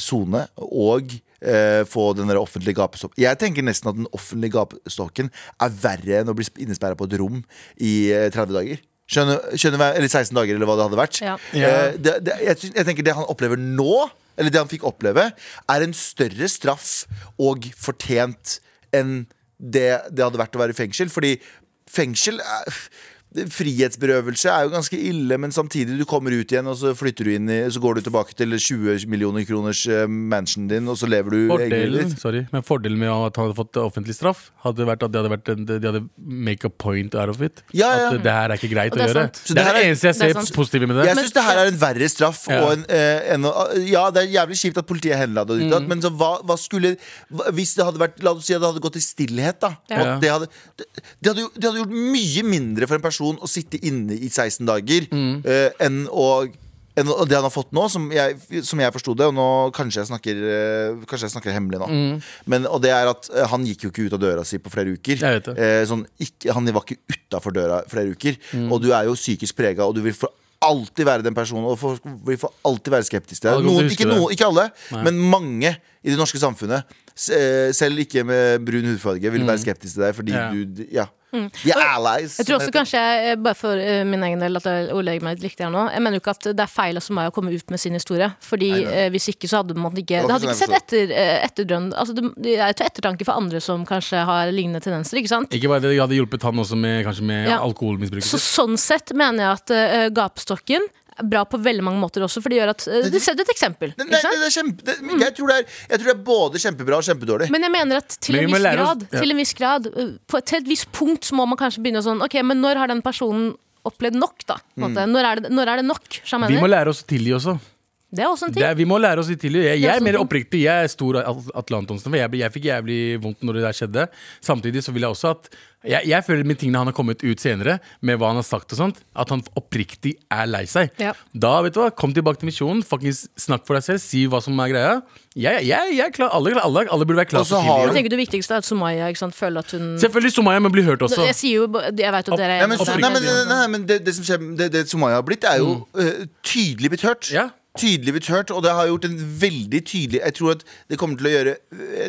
sone og eh, få den der offentlige gapestokken? Jeg tenker nesten at den offentlige gapestokken er verre enn å bli innesperra på et rom i eh, 30 dager. Skjønner, skjønner Eller 16 dager, eller hva det hadde vært. Ja. Eh, det, det, jeg, jeg tenker det han opplever nå, eller det han fikk oppleve, er en større straff og fortjent enn det det hadde vært å være i fengsel. Fordi fengsel er Frihetsberøvelse er jo ganske ille, men samtidig du kommer ut igjen, og så flytter du inn i Så går du tilbake til 20 millioner kroners mansion din, og så lever du Fordelen, sorry, men fordelen med at han hadde fått offentlig straff, hadde vært at de hadde, vært en, de hadde make a point out of it. Ja, ja. At det her er ikke greit å det er gjøre. Så Det det er det eneste jeg er ser sant. positive med det. Jeg syns det her er en verre straff. Ja. Og en, eh, enn ja, det er jævlig kjipt at politiet henla det, ditt Mm. men så hva, hva skulle Hvis det hadde vært La oss si at det hadde gått i stillhet, da. Ja. Og det, hadde, det, det, hadde, det hadde gjort mye mindre for en person å sitte inne i 16 dager Mm. uh, enn å enn det han har fått nå, som jeg, som jeg forsto det, og nå kanskje jeg snakker eh, Kanskje jeg snakker hemmelig nå, Mm. men, og det er at eh, han gikk jo ikke ut av døra si på flere uker. Eh, sånn, ikke, han var ikke utafor døra flere uker. Mm. Og du er jo psykisk prega, og du vil for alltid være den personen, og folk vil for alltid være skeptisk til Noen, ikke, noen, ikke alle, Nei. men mange i det norske samfunnet, selv ikke med brun hudfarge, vil være skeptisk til deg fordi Ja. du Ja. De er allies. Jeg tror også kanskje, jeg, bare for eh, min egen del, at jeg ordlegger meg litt riktig her nå. Jeg mener jo ikke at det er feil av Sumaya å komme ut med sin historie. Fordi eh, hvis ikke, så hadde man ikke Det hadde ikke ikke sett etter, eh, etterdrønn Altså, det, det er til ettertanke for andre som kanskje har lignende tendenser, ikke sant? Ikke bare det, det hadde hjulpet han også med, kanskje med Ja. alkoholmisbruk. Så sånn sett mener jeg at eh, gapestokken bra på veldig mange måter også, for det gjør at Du Det setter et eksempel. Nei, det, kjempe, det, jeg, tror det er, jeg tror det er både kjempebra og kjempedårlig. Men jeg mener at til Men en viss grad, oss- ja. til en viss grad uh, på, Til et visst punkt så må man kanskje begynne å sånn Ok, men når har den personen opplevd nok, da? Mm. måte? Når, er det, når er det nok? Vi må lære oss å tilgi også. Det er også en ting. er, vi må lære oss å tilgi. Jeg, jeg er mer oppriktig. Jeg er stor At- Atle Antonsen. For jeg, jeg fikk jævlig vondt når det der skjedde. Samtidig så vil jeg også at Jeg, jeg føler med tingene han har kommet ut senere, med hva han har sagt og sånt, at han oppriktig er lei seg. Ja. Da, vet du hva, kom tilbake til misjonen. faktisk snakk for deg selv. Si hva som er greia. Jeg, jeg, jeg er klar. Alle, alle, alle burde være klar for tidlig. Jeg du- tenker Det viktigste er at Sumaya ikke sant, føler at hun Selvfølgelig Sumaya, men bli hørt også. Jeg sier jo Jeg vet at dere Nei, er men, nei, men, nei, nei, men det, det som skjer, det, det Sumaya har blitt, er jo eh, tydelig blitt hørt. Ja. Tydelig blitt hørt, og det har gjort en veldig tydelig Jeg tror at det kommer til å gjøre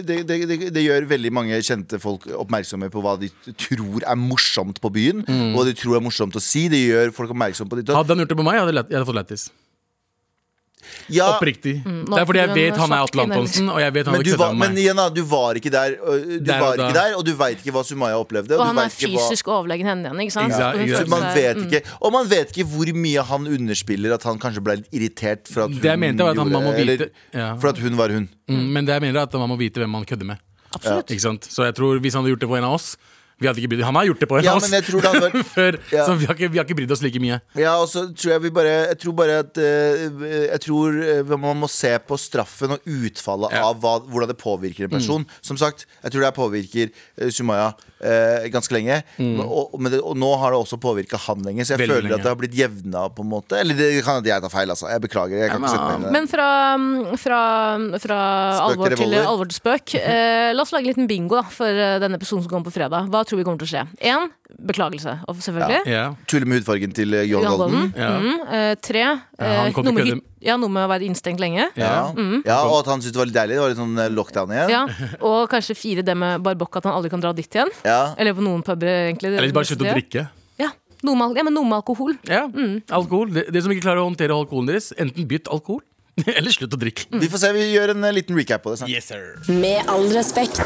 Det, det, det, det gjør veldig mange kjente folk oppmerksomme på hva de tror er morsomt på byen. Og hva de tror er morsomt å si. Det gjør folk oppmerksom på ditt Hadde han gjort det på meg, jeg hadde, lett- jeg hadde fått lættis. Ja, Oppriktig. Mm, det er fordi jeg vet han er Atlantonsen Atle Antonsen, og jeg vet han men, du var, men igjen, da, du var ikke der. og Du Der var ikke der, og du veit ikke hva Sumaya opplevde. Og Og han er fysisk hva overlegen henne igjen, ikke sant? Ja, exa- man vet mm. ikke, og man vet ikke hvor mye han underspiller at han kanskje ble litt irritert for at hun, at gjorde- vite- eller, ja. For at hun var hun. Mm, men det jeg mener er at man må vite hvem man kødder med. Absolutt. Ikke sant? Så jeg tror hvis han hadde gjort det på en av oss vi hadde ikke brydd Han har gjort det på en Ja, oss men jeg tror det hadde vært- *laughs* før, Ja. så vi har, ikke, vi har ikke brydd oss like mye. Ja, og så tror jeg vi bare Jeg tror bare at uh, Jeg tror eh, man må se på straffen og utfallet Ja. av hva, hvordan det påvirker en person. Som sagt, jeg tror det påvirker uh, Sumaya eh, ganske lenge. Og, og, men det, og nå har det også påvirka han lenge, så jeg Veldig føler lenge. at det har blitt jevna på en måte. Eller det kan at jeg tar feil, altså. Jeg beklager. Jeg kan Ja, det. Men fra, fra, fra alvor til til, alvor til spøk. *laughs* Eh, la oss lage en liten bingo da, for eh, denne episoden som kommer på fredag. Hva tror vi kommer til å skje? Én, beklagelse, og selvfølgelig. Ja. Tulle med hudfargen til John Golden. Ja. Mm, eh, tre, eh, han eh, ja, noe med å være innstengt lenge. Ja. Mm. ja, og at han syntes det var litt deilig. Det var litt sånn eh, lockdown igjen. Ja, og kanskje fire det med barbokk, at han aldri kan dra dit igjen. Ja. Eller på noen puber, egentlig. Eller bare slutte å drikke. Ja, noe med, ja, men noe med alkohol. Ja, alkohol. De, det som ikke klarer å håndtere alkoholen deres, enten bytt alkohol, *laughs* eller slutt å drikke. Vi får se. Vi gjør en eh, liten recap på det snart. Yes, sir. Med all respekt.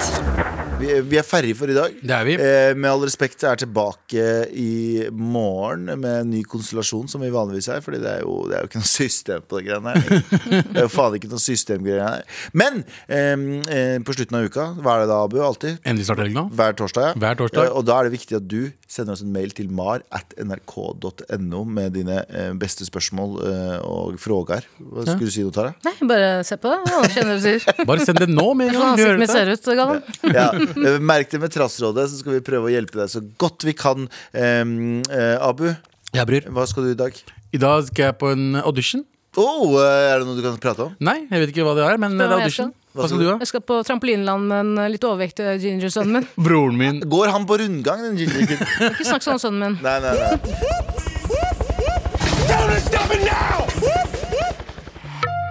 Vi, vi er ferdige for i dag. Det er vi. Eh, med all respekt er tilbake i morgen med en ny konstellasjon, som vi vanligvis er. Fordi det er jo, det er jo ikke noe system på det greiene her. Det er jo faen ikke noe systemgreier her. Men eh, eh, på slutten av uka, hva er det da, Abu? Alltid? Endelig snart helg nå. Hver torsdag. ja. Hver torsdag. Ja, og da er det viktig at du sender oss en mail til mar at nrk.no med dine eh, beste spørsmål eh, og frågar. Hva skulle du si noe, Tara? Nei, bare se på det. Ja, kjenner du sier. *laughs* Bare send det nå med en gang. ser ut, Galvan. Ja, eh, Merk det med Trassrådet, så skal vi prøve å hjelpe deg så godt vi kan. Um, uh, Abu, ja, bryr. hva skal du i dag? I dag skal jeg på en audition. Oh, eh, er det noe du kan prate om? Nei, jeg vet ikke hva det er, men det er audition. Hva skal du ha? Jeg skal på trampolineland med en litt overvektig ginger-sønnen min. Broren min. Går han på rundgang, den ginger-kiden? Ikke snakk sånn om sønnen min. Nei, nei, nei.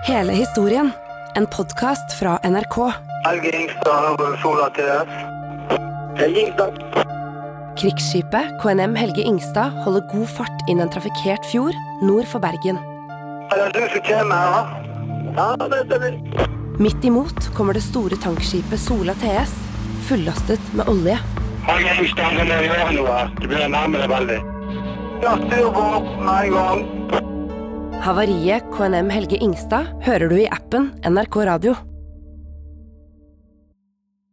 Hele historien. En podkast fra NRK. Helge Ingstad over sola til. Helge Ingstad. Krigsskipet KNM Helge Ingstad holder god fart inn en trafikkert fjord nord for Bergen. Er det du som kommer her? Ja, det stemmer. Midt imot kommer det store tankskipet Sola TS, fullastet med olje. Helge Ingstad, det blir å veldig. Ja, styr på med en gang. Havariet KNM Helge Ingstad hører du i appen NRK Radio.